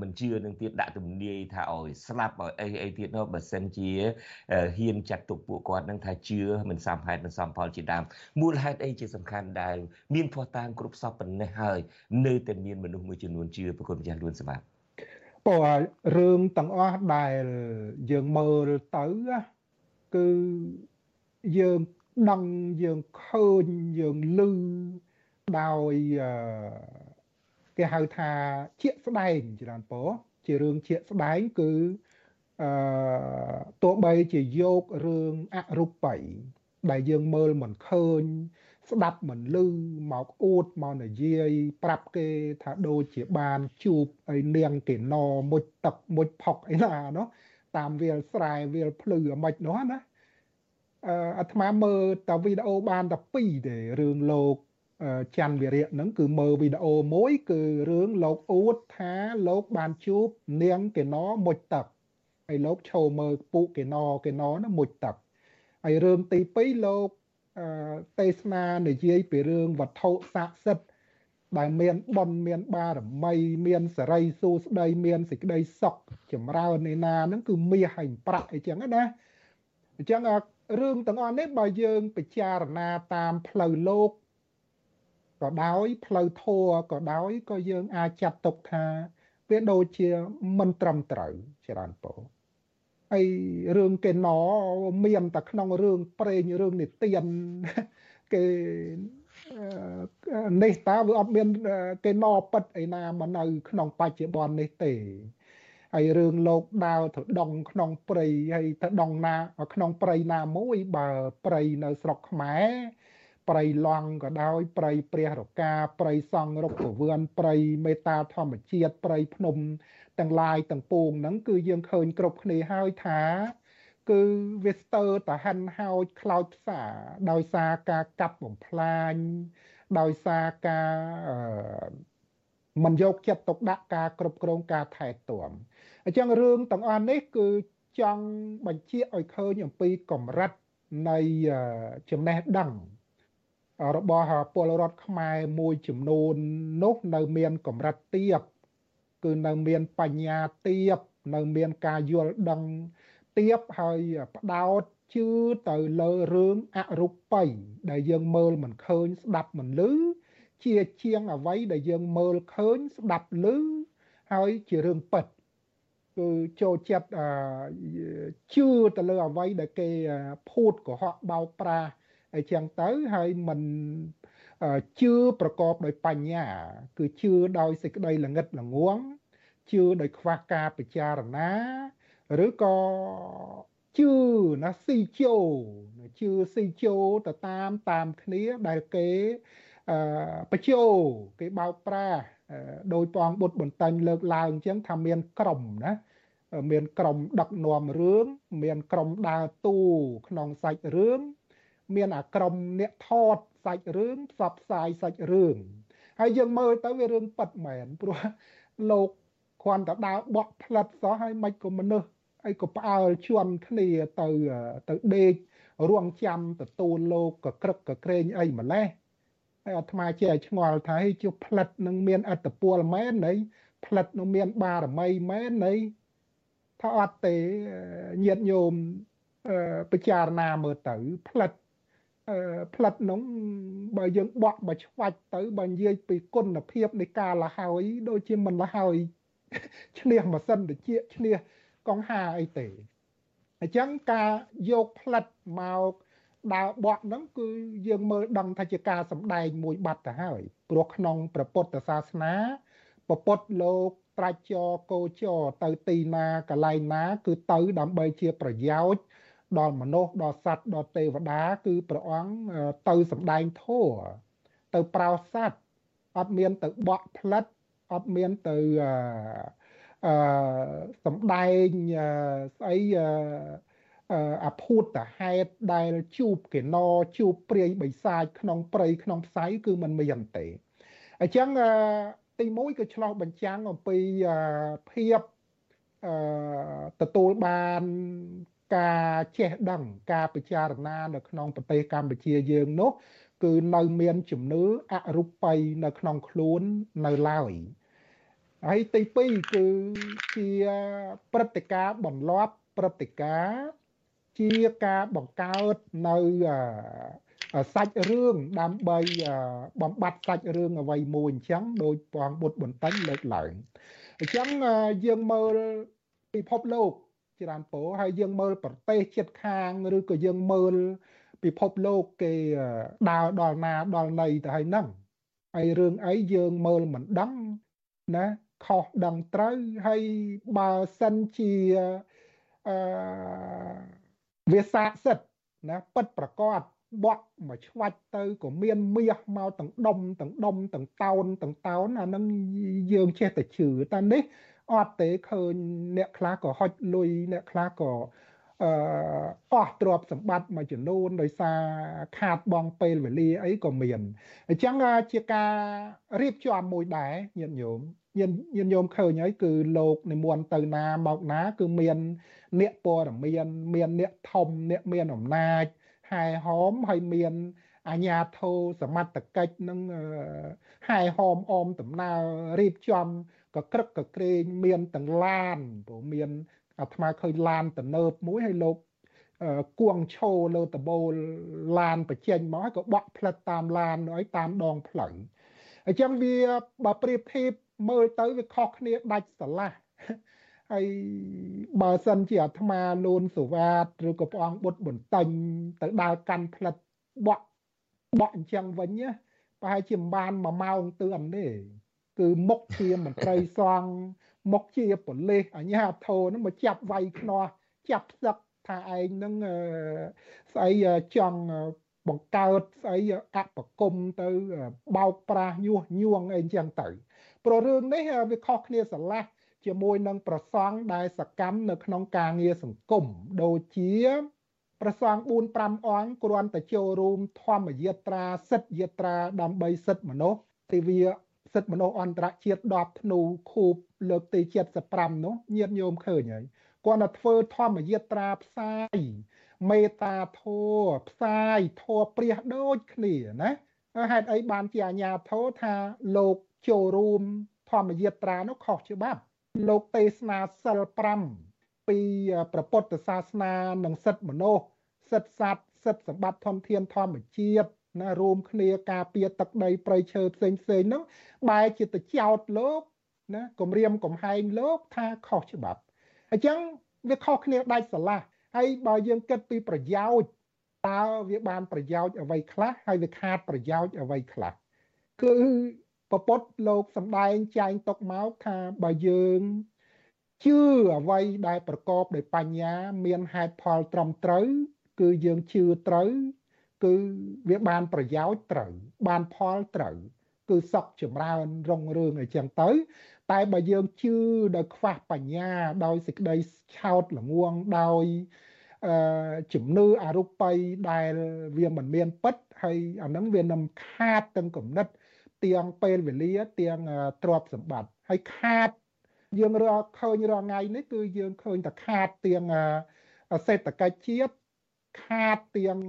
មិនជឿនឹងទៀតដាក់ទំនាយថាឲ្យស្លាប់ឲ្យអីអីទៀតនោះបើសិនជាហ៊ានចាត់ទុកពួកគាត់នឹងថាជឿមិនសមហេតុមិនសមផលជាដើមមូលហេតុអីជាសំខាន់ដែលមានភ័ស្តុតាងគ្រប់សពប៉ុណ្ណេះហើយនៅតែមានមនុស្សមួយចំនួនជឿប្រគុណម្ចាស់លួនសម្បត្តិព្រោះរឿងទាំងអស់ដែលយើងមើលទៅគឺយើងដឹងយើងឃើញយើងឮដោយ គេហៅថាជាស្ដែងច្រើនពោជារឿងជាស្ដែងគឺអឺទោះបីជាយករឿងអរូបីដែលយើងមើលមិនឃើញ ស្ដាប់មិនឮមកអួតមកនិយាយប្រាប់គេថាដូចជាបានជួបអីនាងគេណមុជទឹកមុជផុកអីណានោះតាមវាលស្រែវាលភ្លឺអាម៉េចនោះណាអឺអាត្មាមើលតែវីដេអូបានតែ2ទេរឿងលោក ច័ន្ទវិរៈហ្នឹងគឺមើលវីដេអូមួយ គឺរឿងលោកអួតថាលោកបានជួបនាងកេណមុជទឹកហើយលោកឈោមើលពូកេណកេណណាមុជទឹកហើយរឿងទី2លោកទេសនានិយាយពីរឿងវត្ថុស័ក្តិសិទ្ធិដែលមានបុណ្យមានបារមីមានសេរីសួស្តីមានសេចក្តីសុខចម្រើនឯណាហ្នឹងគឺមាសហើយប្រាក់អីចឹងណាអញ្ចឹងរឿងទាំងអស់នេះបើយើងពិចារណាតាមផ្លូវលោក ក៏ដោយផ្លូវធัวក៏ដោយក៏យើងអាចចាត់ទុកថាវាដូចជាមិនត្រឹមត្រូវច្រើនពោហើយរឿងកេណមានតែក្នុងរឿងប្រេងរឿងនិទានគេនេះតើវាអត់មានគេណពិតអីណាមកនៅ ក្នុងបច្ចុប្បន្ននេះទេហើយរឿងលោកដាវទៅដងក្នុងព្រៃហើយទៅដងណាក្នុងព្រៃណាមួយបើព្រៃនៅស្រុកខ្មែរ ព្រៃឡង់ក៏ដោយ ព្រៃព្រះរកាព្រៃសង់រុក្ខវឿនព្រៃមេតាធម្មជាតិព្រៃភ្នំទាំងឡាយទាំងពួងហ្នឹងគឺយើងឃើញគ្រប់គ្នាហើយថា គឺវាស្ទើរតែហិនហោចខ្លោចផ្សាដោយសារការកាប់បំផ្លាញដោយសារការមិនយកចិត្តទុកដាក់ការគ្រប់គ្រងការថែទាំអញ្ចឹងរឿងទាំងអស់នេះគឺចង់បញ្ជាក់ឲ្យឃើញអំពីកម្រិតនៃចំណេះដឹង របស់ពលរដ្ឋខ្មែរមួយចំនួននោះនៅមានកម្រិតទាបគឺនៅមានបញ្ញាទាបនៅមានការយល់ដឹងទាបហើយផ្ដោតជឿទៅលើរឿងអរូបីដែលយើងមើលមិនឃើញស្ដាប់មិនឮជាជាងអ្វីដែលយើងមើលឃើញស្ដាប់ឮហើយជារឿងពិតគឺចូលចិត្តជឿទៅលើអ្វីដែលគេភូតកុហកបោកប្រាស់ អីចឹងទៅហើយមិនជឿប្រកបដោយបញ្ញា គឺជឿដោយសេចក្តីល្ងិតល្ងងជឿដោយខ្វះការពិចារណាឬក៏ជឿណាស៊ីជោជឿស៊ីជោទៅតាមតាមគ្នាដែលគេអឺបជោគេបោកប្រាស់ដោយព្រះអង្គបុត្របន្តែងលើកឡើងអញ្ចឹងថាមានក្រុមណាមានក្រុមដឹកនាំរឿងមានក្រុមដើរតួក្នុងសាច់រឿង មានអាក្រុមអ្នកថតសាច់រឿងផ្សព្វផ្សាយសាច់រឿងហើយយើងមើលទៅវារឿងប៉ັດមែនព្រោះលោកគ្រាន់តែដើរបក់ផ្លិតសោះហើយមិនក៏មនុស្សអីក៏ផ្អើលជន់គ្នាទៅទៅដេករងចាំទទួលលោកក៏ក្រឹកក៏ក្រែងអីម្លេះហើយអាត្មាជាឲ្យឆ្ងល់ថាជុះផ្លិតនឹងមានអត្តពលមែននៃផ្លិតនឹងមានបារមីមែននៃថាអត់ទេញាតញោមពិចារណាមើលទៅផ្លិត ផ្លិតនោះបើយើងបក់មកឆ្វាច់ទៅបើនិយាយពីគុណភាពនៃការលហើយដូចជាមិនលហើយឈ្នះម៉ាស៊ីនត្រជាឈ្នះកង្ហាអីទេអញ្ចឹងការយកផ្លិតមកដើរបក់ហ្នឹងគឺយើងមើលដឹងថាជាការសម្ដែងមួយបាត់ទៅហើយព្រោះក្នុងព្រះពុទ្ធសាសនាពពុទ្ធលោកត្រាច់ចរកោចរទៅទីណាកន្លែងណា គឺទៅដើម្បីជាប្រយោជន៍ ដល់មនុស្សដល់សត្វដល់ទេវតា គឺព្រះអង្គទៅសម្ដែងធម៌ទៅប្រោសត្វអត់មានទៅបក់ផ្លិតអត់មានទៅអឺសម្ដែងស្អីអាភូតតាហេតុដែលជួបកេណជួបព្រាយបិសាចក្នុងព្រៃក្នុងផ្សៃគឺมันមានទេអញ្ចឹងទី1គឺឆ្លោះបញ្ចាំងអំពីភាពអឺទទួលបាន ការចេះដឹងការពិចារណានៅក្នុងប្រទេសកម្ពុជាយើងនោះគឺនៅមានជំនឿអរូបីនៅក្នុងខ្លួននៅឡើយហើយទី2គឺជាព្រឹត្តិការណ៍បន្លាប់ព្រឹត្តិការណ៍ជាការបង្កើតនៅសាច់រឿងដើម្បីបំបត្តិសាច់រឿងអ្វីមួយអញ្ចឹងដោយព្រះបុត្របន្តិចលើកឡើងអញ្ចឹងយើងមើលពិភពលោក ច្រើនពោហើយយើងមើលប្រទេសជិតខាងឬក៏យើងមើលពិភពលោកគេដើរដល់ណាដល់ណីទៅហើយហ្នឹងហើយរឿងអីយើងមើលមិនដឹងណាខុសដឹងត្រូវហើយបើសិនជាអឺវាស័ក្តិសិទ្ធណាពិតប្រកបបក់មកឆ្វាច់ទៅក៏មានមាសមកទាំងដុំទាំងដុំទាំងតោនទាំងតោនអានឹងយើងចេះតែជឿតែនេះ អត់ទេឃើញអ្នកខ្លះក៏ហុចលុយអ្នកខ្លះក៏អឺអស់ទ្រព្យសម្បត្តិមួយចំនួនដោយសារខាតបងពេលវេលាអីក៏មានអញ្ចឹងជាការរៀបចំមួយដែរញាតិញោមញាតិញាតិញោមឃើញហើយគឺលោកនិមន្តទៅណាមកណា គឺមានអ្នកព័ត៌មានមានអ្នកធំអ្នកមានអំណាចហែហោមហើយមានអាញាធោសមត្ថកិច្ចនឹងហែហោមអមដំណើររៀបចំ ក៏ក្រឹកក៏ក្រែងមានទាំងឡានព្រោះមានអាត្មាឃើញឡានទំនើបមួយហើយលោកគួងឈោលើតបូលឡានបញ្ចេញមកហើយក៏បក់ផ្លិតតាមឡានឲ្យតាមដងផ្លូវអញ្ចឹងវាបើប្រៀបធៀបមើលទៅវាខុសគ្នាដាច់ស្រឡះហើយបើសិនជាអាត្មាលូនសុវ៉ាតឬក៏ព្រះអង្គបុត្របន្ទិញទៅដើរកាន់ផ្លិតបក់បក់អញ្ចឹងវិញប្រហែលជាមិនបាន1ម៉ោងទឿនទេ គឺមុខជាមន្ត្រីសង្ឃមុខជាប៉ូលីសអាជ្ញាធរនឹងមកចាប់វាយខ្នោះចាប់ស្ឹកថាឯងនឹងស្អីចង់បង្កើតស្អីអបគមទៅបោកប្រាស់ញុះញង់អីចឹងទៅព្រោះរឿងនេះវាខុសគ្នាស្រឡះជាមួយនឹងប្រសង់ដែលសកម្មនៅក្នុងការងារសង្គមដូចជាប្រសង់4 5អង្គគ្រាន់តែចូលរួមធម្មយាត្រាសិទ្ធិយាត្រាដើម្បីសិទ្ធិមនុស្សទិវា សិទ្ធិមនុស្សអន្តរជាតិ10ធ្នូខូបលើកទី75នោះញាតិញោមឃើញហើយគាត់ទៅធ្វើធម្មយាត្រាផ្សាយមេត្តាធម៌ផ្សាយធម៌ព្រះដូចគ្នាណាហេតុអីបានជាអាញាធរថាលោកចូលរួមធម្មយាត្រានោះខុសច្បាប់លោកទេសនាសិល5ពីព្រះពុទ្ធសាសនានិងសិទ្ធិមនុស្សសិទ្ធិសត្វសិទ្ធិសម្បត្តិធនធានធម្មជាតិ ណារួមគ្នាការពារទឹកដីព្រៃឈើផ្សេងផ្សេងនោះបែរជាទៅចោតលោកណាគម្រាមកំហែងលោកថាខុសច្បាប់អញ្ចឹងវាខុសគ្នាដាច់ស្រឡះហើយបើយើងគិតពីប្រយោជន៍តើវាបានប្រយោជន៍អ្វីខ្លះហើយវាខាតប្រយោជន៍អ្វីខ្លះគឺពពុទ្ធលោកសំដែងចែងទុកមកថាបើយើងជឿអ្វីដែលប្រកបដោយបញ្ញា មានហេតុផលត្រឹមត្រូវ គឺយើងជឿត្រូវ គឺវាបានប្រយោជន៍ត្រូវ បានផលត្រូវ គឺសុខចម្រើនរុងរឿងអីចឹងទៅ តែបើយើងជឿដោយខ្វះបញ្ញា ដោយសេចក្តីឆោតល្ងងដោយអឺជំនឿអរូបីដែលវាមិនមានពិតហើយអានឹងវានឹងខាតទាំងគំនិតទាំងពេលវេលាទាំងទ្រព្យសម្បត្តិហើយខាត យើងរកឃើញរាល់ថ្ងៃនេះគឺយើងឃើញតែខាតទាំងសេដ្ឋកិច្ចជាតិ ខាតទាំង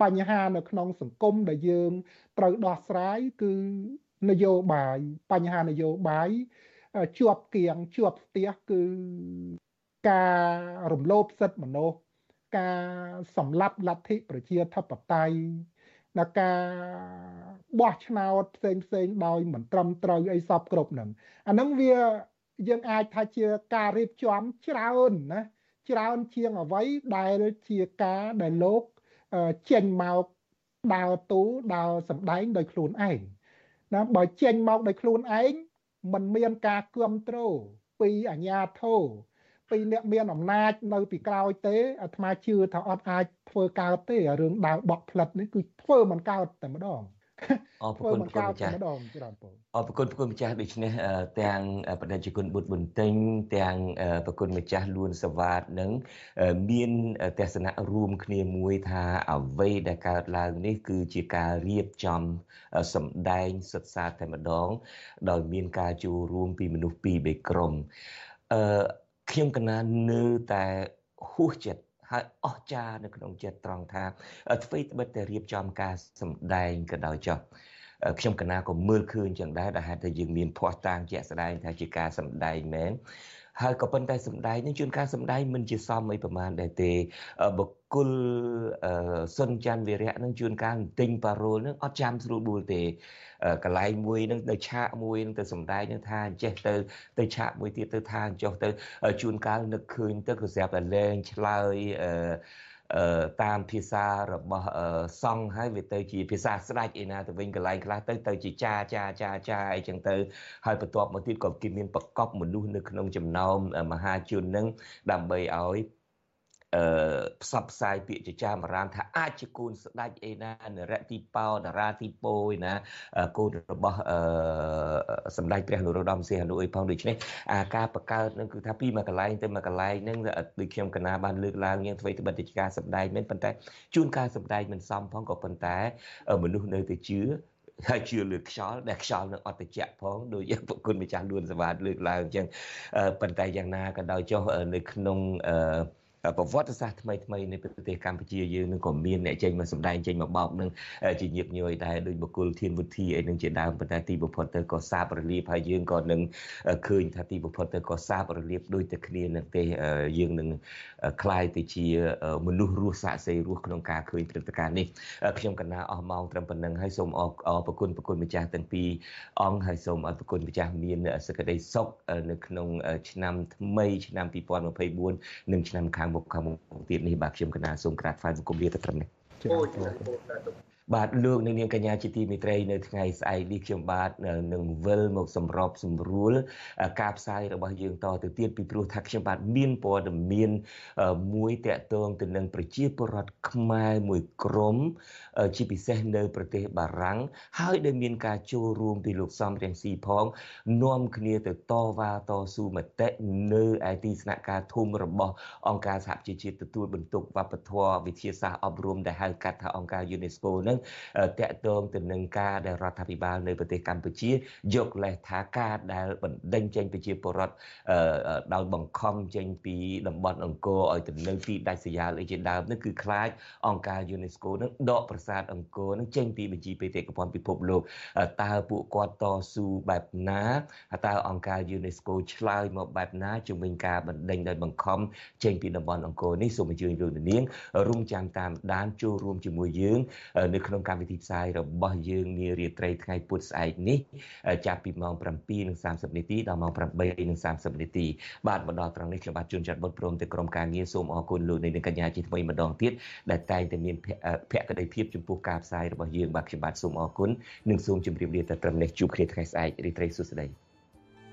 បញ្ហានៅក្នុងសង្គមដែលយើងត្រូវដោះស្រាយគឺនយោបាយបញ្ហានយោបាយជាប់គៀងជាប់ផ្ទះគឺការរំលោភសិទ្ធិមនុស្សការសម្លាប់លទ្ធិប្រជាធិបតេយ្យដល់ការបោះឆ្នោតផ្សេងផ្សេងដោយមិនត្រឹមត្រូវអីសពគ្រប់នឹងអាហ្នឹងវាយើងអាចថាជាការរៀបចំច្រើនណា ច្រើនជាងអ្វីដែលជាការដែលលោកចេញមកដើរតួដើរសម្ដែងដោយខ្លួនឯងណាបើចេញមកដោយខ្លួនឯងมันមានការគ្រប់គ្រងពីអាជ្ញាធរពីអ្នកមានអំណាចនៅពីក្រោយទេអាត្មាជឿថាអត់អាចធ្វើកើតទេរឿងដើរបក់ផ្លិតនេះគឺធ្វើមិនកើតតែម្ដង អរគុណប្រគុណម្ចាស់អរគុណប្រគុណម្ចាស់ដូច្នេះទាំងបដិជគុណបុត្របន្ទិញទាំងប្រគុណម្ចាស់លួនសវ៉ាតនឹងមានទស្សនៈរួមគ្នាមួយថាអ្វីដែលកើតឡើងនេះគឺជាការរៀបចំសម្ដែងសិក្សាតែម្ដង ដោយមានការចូលរួមពីមនុស្សពីរបីក្រុមអឺខ្ញុំកណានៅតែហួសចិត្ត ហើយអស្ចារ្យនៅក្នុងចិត្តត្រង់ថាអ្វីត្បិតតែរៀបចំការសម្ដែងក៏ដោយចុះខ្ញុំកណាក៏មើលឃើញចឹងដែរដែលហេតុតែយើងមានភ័ស្តុតាងជាក់ស្ដែងថាជាការសម្ដែងមែន ហើយក៏ប៉ុន្តែសម្ដែងនឹងជួនកាលសម្ដែងមិនជាសមអីប្រមាណដែរទេបុគ្គលសុនច័ន្ទវិរៈនឹងជួនកាលទិញប៉ារូលនឹងអត់ចាំស្រួលបួលទេកន្លែងមួយនឹងទៅឆាកមួយនឹងទៅសំដែងនឹងថាអញ្ចេះទៅទៅឆាកមួយទៀតទៅថាអញ្ចោះទៅជួនកាលនឹកឃើញទៅក៏ស្រាប់តែលែងឆ្លើយអឺ តាមភាសារបស់សង្ឃហើយវាទៅជាភាសាស្ដេចឯណាទៅវិញកន្លែងខ្លះទៅទៅជាចាចាចាចាអីចឹងទៅហើយបន្ទាប់មកទៀតក៏គេមានប្រកបមនុស្សនៅក្នុងចំណោមមហាជននឹងដើម្បីឲ្យ អឺផ្សព្វផ្សាយពាក្យចចាមរានថាអាចជាគូនស្ដេចអីណានរៈទីបោតារាទីពោឯណាគូនរបស់អឺសម្ដេចព្រះនរោត្តមសីហនុអីផងដូច្នេះអាការបង្កើតនឹងគឺថាពីមួយកន្លែងទៅមួយកន្លែងនឹងដូចខ្ញុំកណាបានលើកឡើងយ៉ាងអ្វីត្បិតតែការសម្ដែងមែនប៉ុន្តែជួនកាលសម្ដែងមិនសមផងក៏ប៉ុន្តែមនុស្សនៅតែជឿហើយជឿលើខ្យល់ដែលខ្យល់នឹងអត់តិចផងដូចយ៉ាងប្រគុណម្ចាស់លួនសវ៉ាតលើកឡើងអញ្ចឹងប៉ុន្តែយ៉ាងណាក៏ដោយចុះនៅក្នុងអឺ ប្រវត្តិសាស្ត្រថ្មីថ្មីនៃប្រទេសកម្ពុជាយើងនឹងក៏មានអ្នកចេញមកសម្ដែងចេញមកបោកនឹងជាញឹកញយដែរដោយបុគ្គលធានវុធីអីនឹងជាដើមប៉ុន្តែទីបំផុតទៅក៏សាបរលាបហើយយើងក៏នឹងឃើញថាទីបំផុតទៅក៏សាបរលាបដូចតែគ្នានឹងទេយើងនឹងคล้ายទៅជាមនុស្សរស់សាកសីរស់ក្នុងការឃើញព្រឹត្តិការណ៍នេះខ្ញុំកណាអស់ម៉ោងត្រឹមប៉ុណ្្នឹងហើយសូមអរប្រគុណប្រគុណម្ចាស់ទាំងពីរអង្គហើយសូមអរប្រគុណម្ចាស់មានសេចក្តីសុខនៅក្នុងឆ្នាំថ្មីឆ្នាំ2024និងឆ្នាំខាង មុខខាងមុខទៀតនេះបាទខ្ញុំកណាសូមក្រាបថ្វាយបង្គំលាទៅត្រឹមនេះអូបាទ លោកនាងកញ្ញាជាទីមេត្រីនៅថ្ងៃស្អែកនេះខ្ញុំបាទនឹងវិលមកសម្របសម្រួលការផ្សាយរបស់យើងតទៅទៀតពីព្រោះថាខ្ញុំបាទមានព័ត៌មានមួយតាក់ទងទៅនឹងប្រជាពលរដ្ឋខ្មែរមួយក្រុមជាពិសេសនៅប្រទេសបារាំងហើយដែលមានការចូលរួមពីលោកសំរៀងស៊ីផងនាំគ្នាទៅតវ៉ាតស៊ូមតិនៅឯទីស្នាក់ការធំរបស់អង្គការសហប្រជាជាតិទទួលបន្ទុកវប្បធម៌វិទ្យាសាស្ត្រអប់រំដែលហៅកាត់ថាអង្គការ UNESCO នឹងតកតងទៅនឹងការដែលរដ្ឋាភិបាលនៅប្រទេសកម្ពុជាយកលេសថាការដែលបណ្ដេញចេញប្រជាពលរដ្ឋដោយបង្ខំចេញពីតំបន់អង្គរឲ្យទៅនៅទីដាច់ស្រយាលអីជាដើមនោះគឺខ្លាចអង្គការ UNESCO នឹងដកប្រាសាទអង្គរនឹងចេញពីបញ្ជីបេតិកភណ្ឌពិភពលោកតើពួកគាត់តស៊ូបែបណាតើអង្គការ UNESCO ឆ្លើយមកបែបណាជំវិញការបណ្ដេញដោយបង្ខំចេញពីតំបន់អង្គរនេះសូមអញ្ជើញលោកនាងរងចាំតាមដានចូលរួមជាមួយយើងនៅក្នុងកម្មវិធីផ្សាយរបស់យើងនារាត្រីថ្ងៃពុធស្អែកនេះចាប់ពីម៉ោង7:30នាទីដល់ម៉ោង8:30នាទីបាទមកដល់ត្រង់នេះខ្ញុំបាទជួនចាត់បុតព្រមទៅក្រុមការងារសូមអរគុណលោកនាងកញ្ញាជាថ្មីម្ដងទៀតដែលតែងតែមានភក្ដីភាពចំពោះការផ្សាយរបស់យើងបាទខ្ញុំបាទសូមអរគុណនិងសូមជម្រាបលាទៅត្រឹមនេះជួបគ្នាថ្ងៃស្អែករីត្រីសុស្ដី